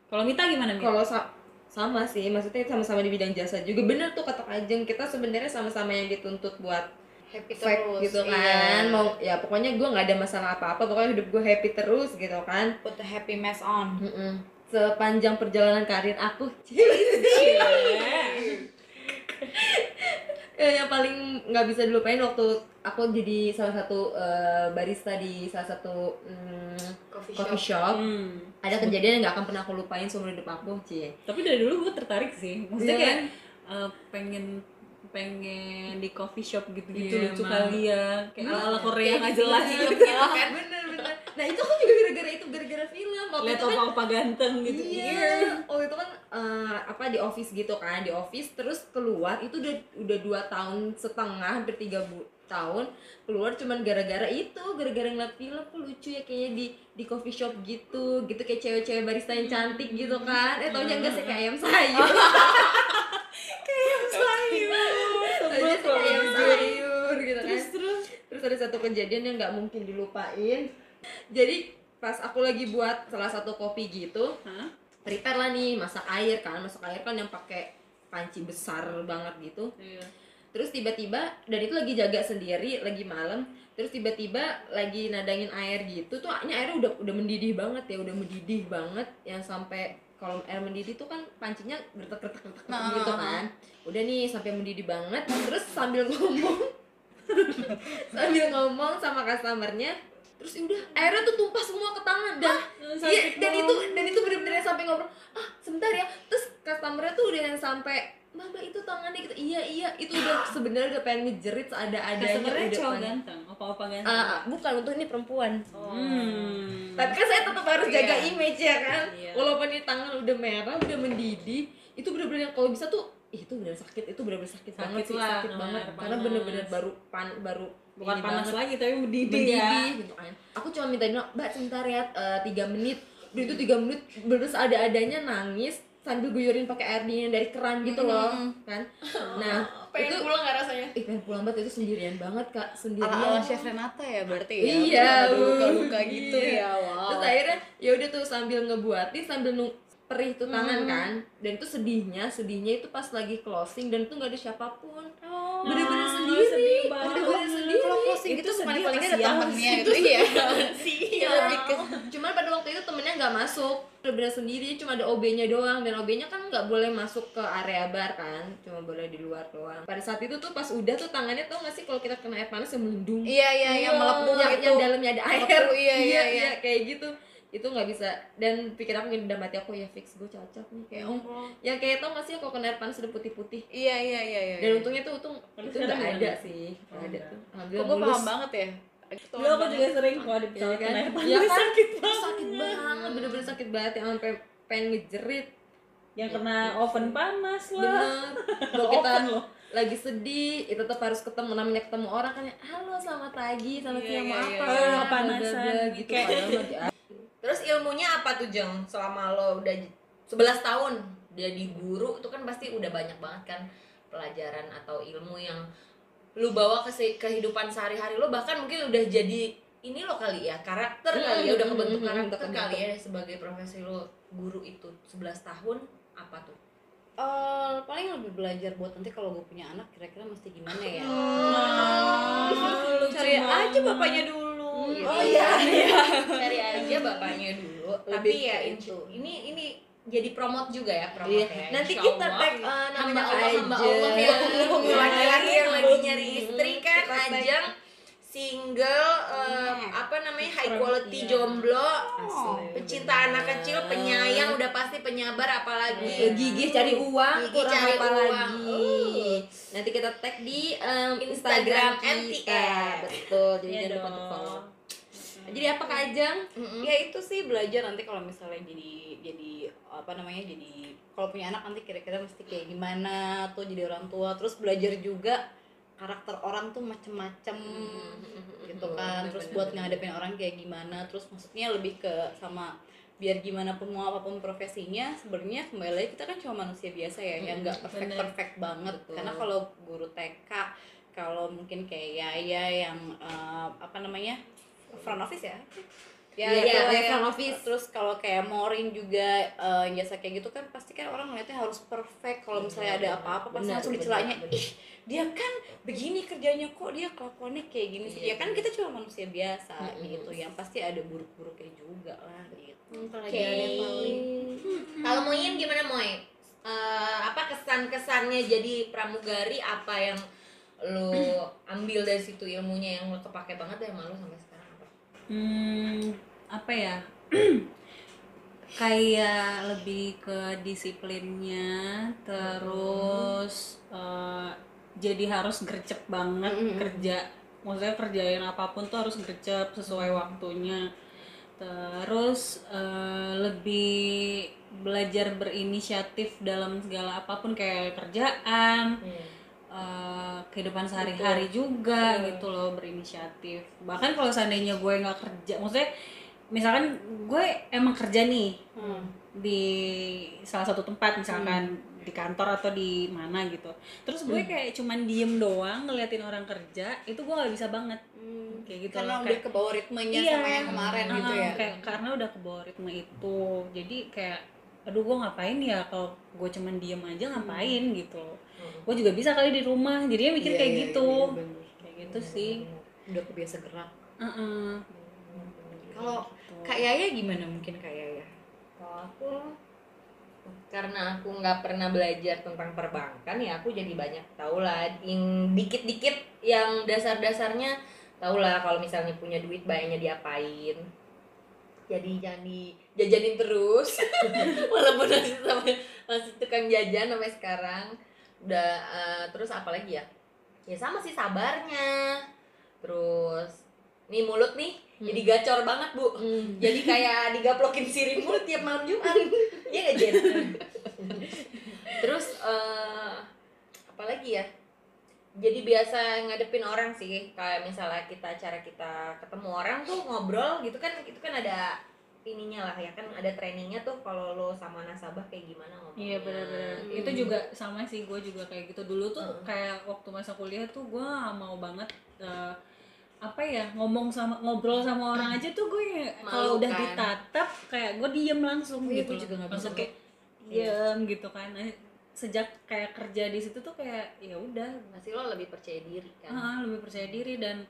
Kalau Mita gimana, Mita?
kalau sa- sama sih maksudnya sama-sama di bidang jasa juga bener tuh kata Ajeng kita sebenarnya sama-sama yang dituntut buat
happy
fake
terus
gitu
iya.
kan mau ya pokoknya gue nggak ada masalah apa-apa pokoknya hidup gue happy terus gitu kan
put the happy mask on
Mm-mm. Sepanjang perjalanan karir aku
Iya.
Yang paling nggak bisa dilupain waktu aku jadi salah satu eh, barista di salah satu mm,
coffee
coffee
shop
shop
Hmm.
ada kejadian yang nggak akan pernah aku lupain seumur hidup aku cie
Tapi dari dulu gue tertarik sih. Maksudnya
Iya
kayak eh, pengen pengen di coffee shop gitu-gitu
Iya,
lucu kali ya. Kayak
Iya,
ala-ala Korea nggak jelas.
gitu kan
bener nah itu kan juga gara-gara itu gara-gara film. Waktu
Lihat
itu kan
opa-opa ganteng gitu.
Iya. Oh itu kan eh, apa di office gitu kan di office. Terus keluar itu udah udah dua tahun setengah hampir tiga bu tahun. Keluar cuman gara-gara itu gara-gara ngeliat film. Kok lucu ya kayaknya di di coffee shop gitu. Gitu kayak cewek-cewek barista yang cantik gitu kan. Eh taunya enggak sih kayak ayam sayur. Taunya sih kayak ayam sayur gitu kan.
Terus terus.
Terus ada satu kejadian yang nggak mungkin dilupain jadi pas aku lagi buat salah satu kopi gitu
Hah?
prepare lah nih masak air kan masak air kan yang pakai panci besar banget gitu
Iya.
terus tiba-tiba dan itu lagi jaga sendiri lagi malam terus tiba-tiba lagi nadangin air gitu tuh ini airnya udah udah mendidih banget ya udah mendidih banget yang sampai kalau air mendidih tuh kan pancinya gertek-gertek
Nah.
gitu kan udah nih sampai mendidih banget terus sambil ngomong sambil ngomong sama customernya terus udah airnya tuh tumpah semua ke tangan dan Iya, dan itu dan itu bener-bener yang sampai ngobrol, ah sebentar ya. Terus customernya tuh udah yang sampai, mbak mbak itu tangannya gitu. Iya iya, itu udah sebenarnya udah pengen ngejerit seadanya
Customernya
udah
cowok ganteng, opa-opa ganteng.
Ah, ah, bukan untuk ini perempuan.
Hmm.
Tapi kan saya tetap harus jaga
Iya.
image ya kan.
Iya.
Walaupun ini tangan udah merah, udah mendidih, itu bener-bener yang kalau bisa tuh ih, itu bener sakit, itu bener-bener sakit,
Sakit
banget sih,
lah,
sakit
bener,
banget. Karena
panas.
bener-bener baru pan baru
Bukan panas
banget.
lagi tapi mendidih,
mendidih
ya.
gitu kan. Aku cuma minta dia mbak sebentar ya eh, tiga menit. Udah itu tiga menit bener ada adanya nangis sambil guyurin pakai air dingin dari keran gitu loh kan. Nah
pengen
itu
pulang nggak rasanya?
Ih pengen pulang banget itu sendirian banget kak
ala ala
sendirian
chef Renata ya berarti ya
Iya,
luka luka gitu
iya.
ya wow
terus akhirnya ya udah tuh sambil ngebuatin sambil nung perih tuh tangan kan. Dan itu sedihnya sedihnya itu pas lagi closing dan itu nggak ada siapa pun.
Oh.
bener-bener sendiri.
sedih banget.
bener-bener sendiri.
Kalau closing
Itu
gitu
sedih
paling
apa
paling ada temennya
sih?
gitu. Iya.
Iya.
ke cuman pada waktu itu temennya nggak masuk. Bener-bener sendiri cuma ada OB-nya doang. Dan OB-nya kan nggak boleh masuk ke area bar kan. Cuma boleh di luar doang. Pada saat itu tuh pas udah tuh tangannya tuh nggak sih kalau kita kena air panas yang melendung
iya iya yang dulu
yang,
gitu.
yang dalamnya ada air.
dulu, iya, iya, iya.
kayak gitu itu nggak bisa. Dan pikir aku gini dalam hati aku ya fix gue cocok nih kayak om yang kayak tau gak sih kalau kena air panas udah putih-putih.
Iya iya iya iya
dan untungnya tuh untung itu nggak ada sih nggak
Oh,
ada tuh.
Kok
alhamdulillah
gue paham banget ya?
Dulu aku juga sering kalau di
Iya
pesawat
kan?
kena air
Iya
panas.
Kan?
sakit banget.
sakit banget. bener-bener sakit banget yang sampai pengen ngejerit.
Yang kena oven panas lah.
bener. Kalau kita
loh.
lagi sedih itu tetap harus ketemu namanya ketemu orang kan ya halo selamat pagi selamat
Iya,
siang
iya,
mau
iya.
apa?
Oh,
Bla, bla,
kepanasan.
bla, gitu.
Kayak-
Terus ilmunya apa tuh Jeng? Selama lo udah 11 tahun jadi guru itu kan pasti udah banyak banget kan pelajaran atau ilmu yang lu bawa ke kehidupan sehari-hari lo bahkan mungkin udah jadi ini lo kali ya karakter kali ya udah kebentuk
Hmm,
karakter
kebentuk.
kali ya sebagai profesi lo guru itu 11 tahun apa tuh?
Eh, paling lebih belajar buat nanti kalau gue punya anak kira-kira mesti gimana ya
Oh,
cari aja bapaknya dulu gitu.
Oh iya, iya. Cari aja bapaknya dulu. Tapi
Lebih
ya
ke
ini,
itu.
ini ini jadi promote juga ya promote
Iya.
ya.
Nanti
Insya
kita tag uh, namanya
Allah hamba
aja.
Allah yang laki-laki yang lagi nyari istri kan ajang single eh, apa namanya high quality jomblo. Pecinta anak kecil penyayang udah pasti penyabar apalagi.
Ya, gigih cari uang
Gigih
kurang
cari
apa
uang.
lagi.
Uh.
nanti kita tag di um,
Instagram
Instagram, kita. Betul. Jadi
Iya
jangan lupa untuk follow jadi apa kak Ajang
Mm-mm.
ya itu sih belajar nanti kalau misalnya jadi jadi apa namanya jadi kalau punya anak nanti kira-kira mesti kayak gimana tuh jadi orang tua. Terus belajar juga karakter orang tuh macem-macem gitu kan. Terus buat ngadepin orang kayak gimana. Terus maksudnya lebih ke sama biar gimana pun mau apa pun profesinya sebenarnya kembali lagi kita kan cuma manusia biasa ya yang nggak perfect
bener.
perfect banget.
Betul.
karena kalau guru TK kalau mungkin kayak Yaya yang eh, apa namanya front office ya ya
Iya, iya,
lah
iya,
ya.
front office.
terus kalau kayak Morin juga eh, yang jasa kayak gitu kan pasti kan orang ngeliatnya harus perfect kalau misalnya ada apa-apa pasti langsung dicelanya ih dia kan begini kerjanya kok dia kelakuannya kayak gini sih
Iya,
ya kan kita cuma manusia biasa
Mm-mm.
gitu yang pasti ada buruk-buruknya juga lah gitu
Oke. Kalau Moyin gimana Moy? Eh, apa kesan-kesannya jadi pramugari apa yang lo ambil dari situ ilmunya yang lo kepake banget deh sama lo sampai?
Hmm, apa ya? kayak lebih ke disiplinnya, terus eh, jadi harus gercep banget
Mm-mm.
kerja. Maksudnya kerjain apa pun tuh harus gercep sesuai waktunya. Terus eh, lebih belajar berinisiatif dalam segala apa pun kayak kerjaan, eh, kehidupan sehari-hari juga gitu loh berinisiatif. Bahkan kalau seandainya gue nggak kerja maksudnya misalkan gue emang kerja nih
Hmm.
di salah satu tempat misalkan di kantor atau di mana gitu. Terus gue kayak cuman diem doang ngeliatin orang kerja itu gue nggak bisa banget. Kayak gitu
karena
loh,
udah
kayak-
ke bawah ritmenya
Iya.
sama yang kemarin gitu ya.
kayak karena udah ke bawah ritme itu. Jadi kayak aduh gue ngapain ya kalau gue cuman diem aja ngapain? Gitu gue juga bisa kali di rumah jadinya mikir
Iya,
kayak
iya,
gitu.
iya, bener.
kayak gitu sih.
Udah kebiasa gerak.
Heeh.
kalau kak Yaya gimana mungkin kak Yaya?
Kalau aku karena aku nggak pernah belajar tentang perbankan ya aku jadi banyak tahu lah yang dikit-dikit yang dasar-dasarnya tahu lah kalau misalnya punya duit bayarnya diapain. Jadi jangan dijajanin terus. Walaupun masih sama masih tukang jajan sampai sekarang udah eh, terus apa lagi ya? Ya sama sih sabarnya. Terus nih mulut nih jadi gacor banget bu. Jadi kayak digaplokin sirih mulut tiap malam Jumat. Iya gak Jen? terus eh apa lagi ya? Jadi biasa ngadepin orang sih. Kayak misalnya kita cara kita ketemu orang tuh ngobrol gitu kan itu kan ada ininya lah ya kan ada trainingnya tuh kalau lo sama nasabah kayak gimana ngomongnya
Iya benar-benar.
Hmm.
Itu juga sama sih gue juga kayak gitu dulu tuh
Heeh.
kayak waktu masa kuliah tuh gue mau banget eh, apa ya ngomong sama ngobrol sama orang aja tuh gue
Malu
kalau udah
kan?
ditatap kayak gue diem langsung
Oh iya,
gitu.
juga
Langsung kayak diem gitu kan. Nah, Sejak kayak kerja di situ tuh kayak ya udah
masih lo lebih percaya diri kan
ah, lebih percaya diri dan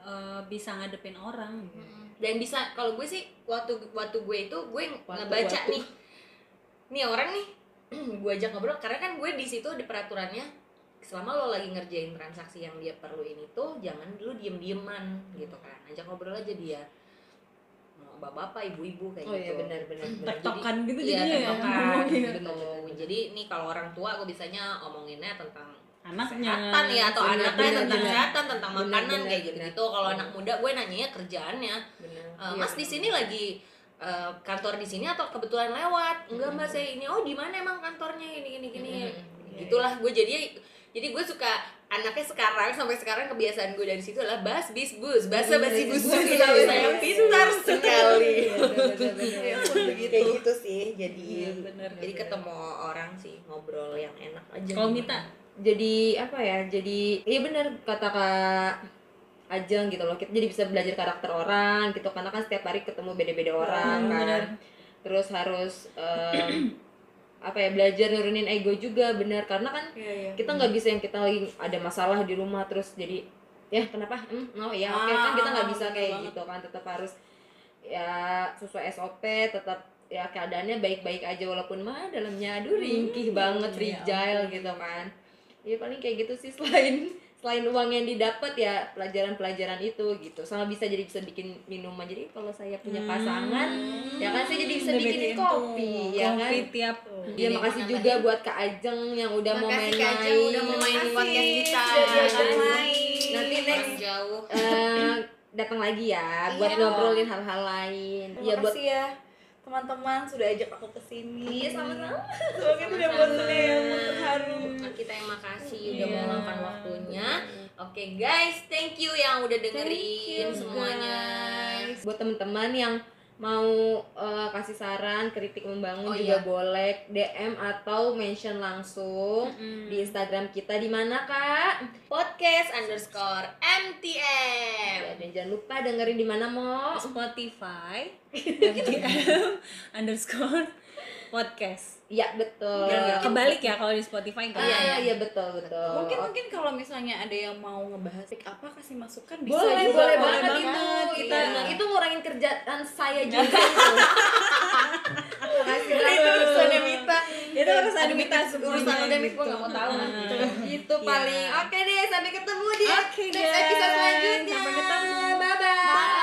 eh, bisa ngadepin orang. gitu.
Mm-mm. dan bisa kalau gue sih waktu waktu gue itu gue
Waktu-
ngebaca
waktu.
nih nih orang nih gue ajak ngobrol karena kan gue di situ di peraturannya selama lo lagi ngerjain transaksi yang dia perluin itu jangan dulu diem dieman gitu kan ajak ngobrol aja dia bapak-bapak ibu-ibu kayak
oh iya
gitu
benar benar benar. Jadi-
tektokan gitu
Iya,
jadinya ya
tektokan
ngomongin.
gitu. Jadi nih kalau orang tua aku biasanya omonginnya tentang
anaknya.
Kesehatan ya atau
Benar,
anaknya
benar,
tentang
benar.
kesehatan tentang
Benar,
makanan
benar,
kayak gitu gitu kalau anak muda gue nanyanya kerjaannya.
Benar.
"Eh,
Iya,
mas di
benar.
sini lagi eh, kantor di sini atau kebetulan lewat? Enggak mbak saya ini oh di mana emang kantornya? Ini gini. Gini
Mm-mm.
gitulah gue jadi jadi gue suka anaknya sekarang sampai sekarang kebiasaan gue dari situ adalah bas bis bus. Bahasa basi bus
bus,
saya pintar sekali.
Iya.
Ya
kayak gitu sih jadi
Iya, bener.
jadi ketemu orang sih ngobrol yang enak aja.
Kalau Mita,
jadi apa ya jadi iya benar kata kak Ajeng gitu loh kita jadi bisa belajar karakter orang gitu karena kan setiap hari ketemu beda-beda orang
Hmm,
kan. Terus harus em, apa ya belajar nurunin ego juga benar karena kan
Iya, iya.
kita nggak bisa yang kita lagi ada masalah di rumah terus jadi ya kenapa? Hmm, oh ya? Oke kan kita nggak bisa
Ah,
kayak
betul
gitu kan tetap harus ya sesuai SOP tetap ya keadaannya baik-baik aja walaupun mah dalamnya aduh ringkih banget
ya
fragile gitu kan ya paling kayak gitu sih selain selain uang yang didapat ya pelajaran-pelajaran itu gitu sama bisa jadi bisa bikin minuman jadi kalau saya punya pasangan ya kan saya jadi bisa
bikin
kopi ya kan
kopi tiap
Ya makasih juga buat Kak Ajeng yang udah mau
Makasih,
main-main.
Kak Ajeng, udah mau main di podcast kita.
Diajak
Makasih.
main. Nanti next
jauh
eh, datang lagi ya buat
Iya.
ngobrolin hal-hal lain.
Terima
Ya buat
ya teman-teman sudah ajak aku ke sini.
Iya, sama-sama.
Semoga tidak buat saya yang terharu.
Nah, kita yang makasih udah
Iya.
meluangkan waktunya. Oke guys, thank you yang udah dengerin
you,
semuanya.
buat teman-teman yang mau eh, kasih saran, kritik membangun
Oh,
juga
iya.
boleh DM atau mention langsung di Instagram kita di mana Kak?
Podcast underscore MTM.
Ya, dan jangan lupa dengerin di mana mau.
Spotify MTM underscore podcast.
Iya betul.
Ya, Kebalik ya kalau di Spotify kan.
Iya
iya
betul betul.
Mungkin mungkin kalau misalnya ada yang mau ngebahas apa kasih masukan bisa
boleh,
juga.
Boleh,
boleh
banget,
banget
itu. Kita
ya.
itu iya. ngurangin kerjaan saya iya. juga. Makasih
itu urusannya Mita.
Itu urusan Mita
urusan udah Mita gak mau tahu.
Iya.
Itu paling. Oke deh sampai ketemu di next episode selanjutnya. Sampai ketemu. Bye bye.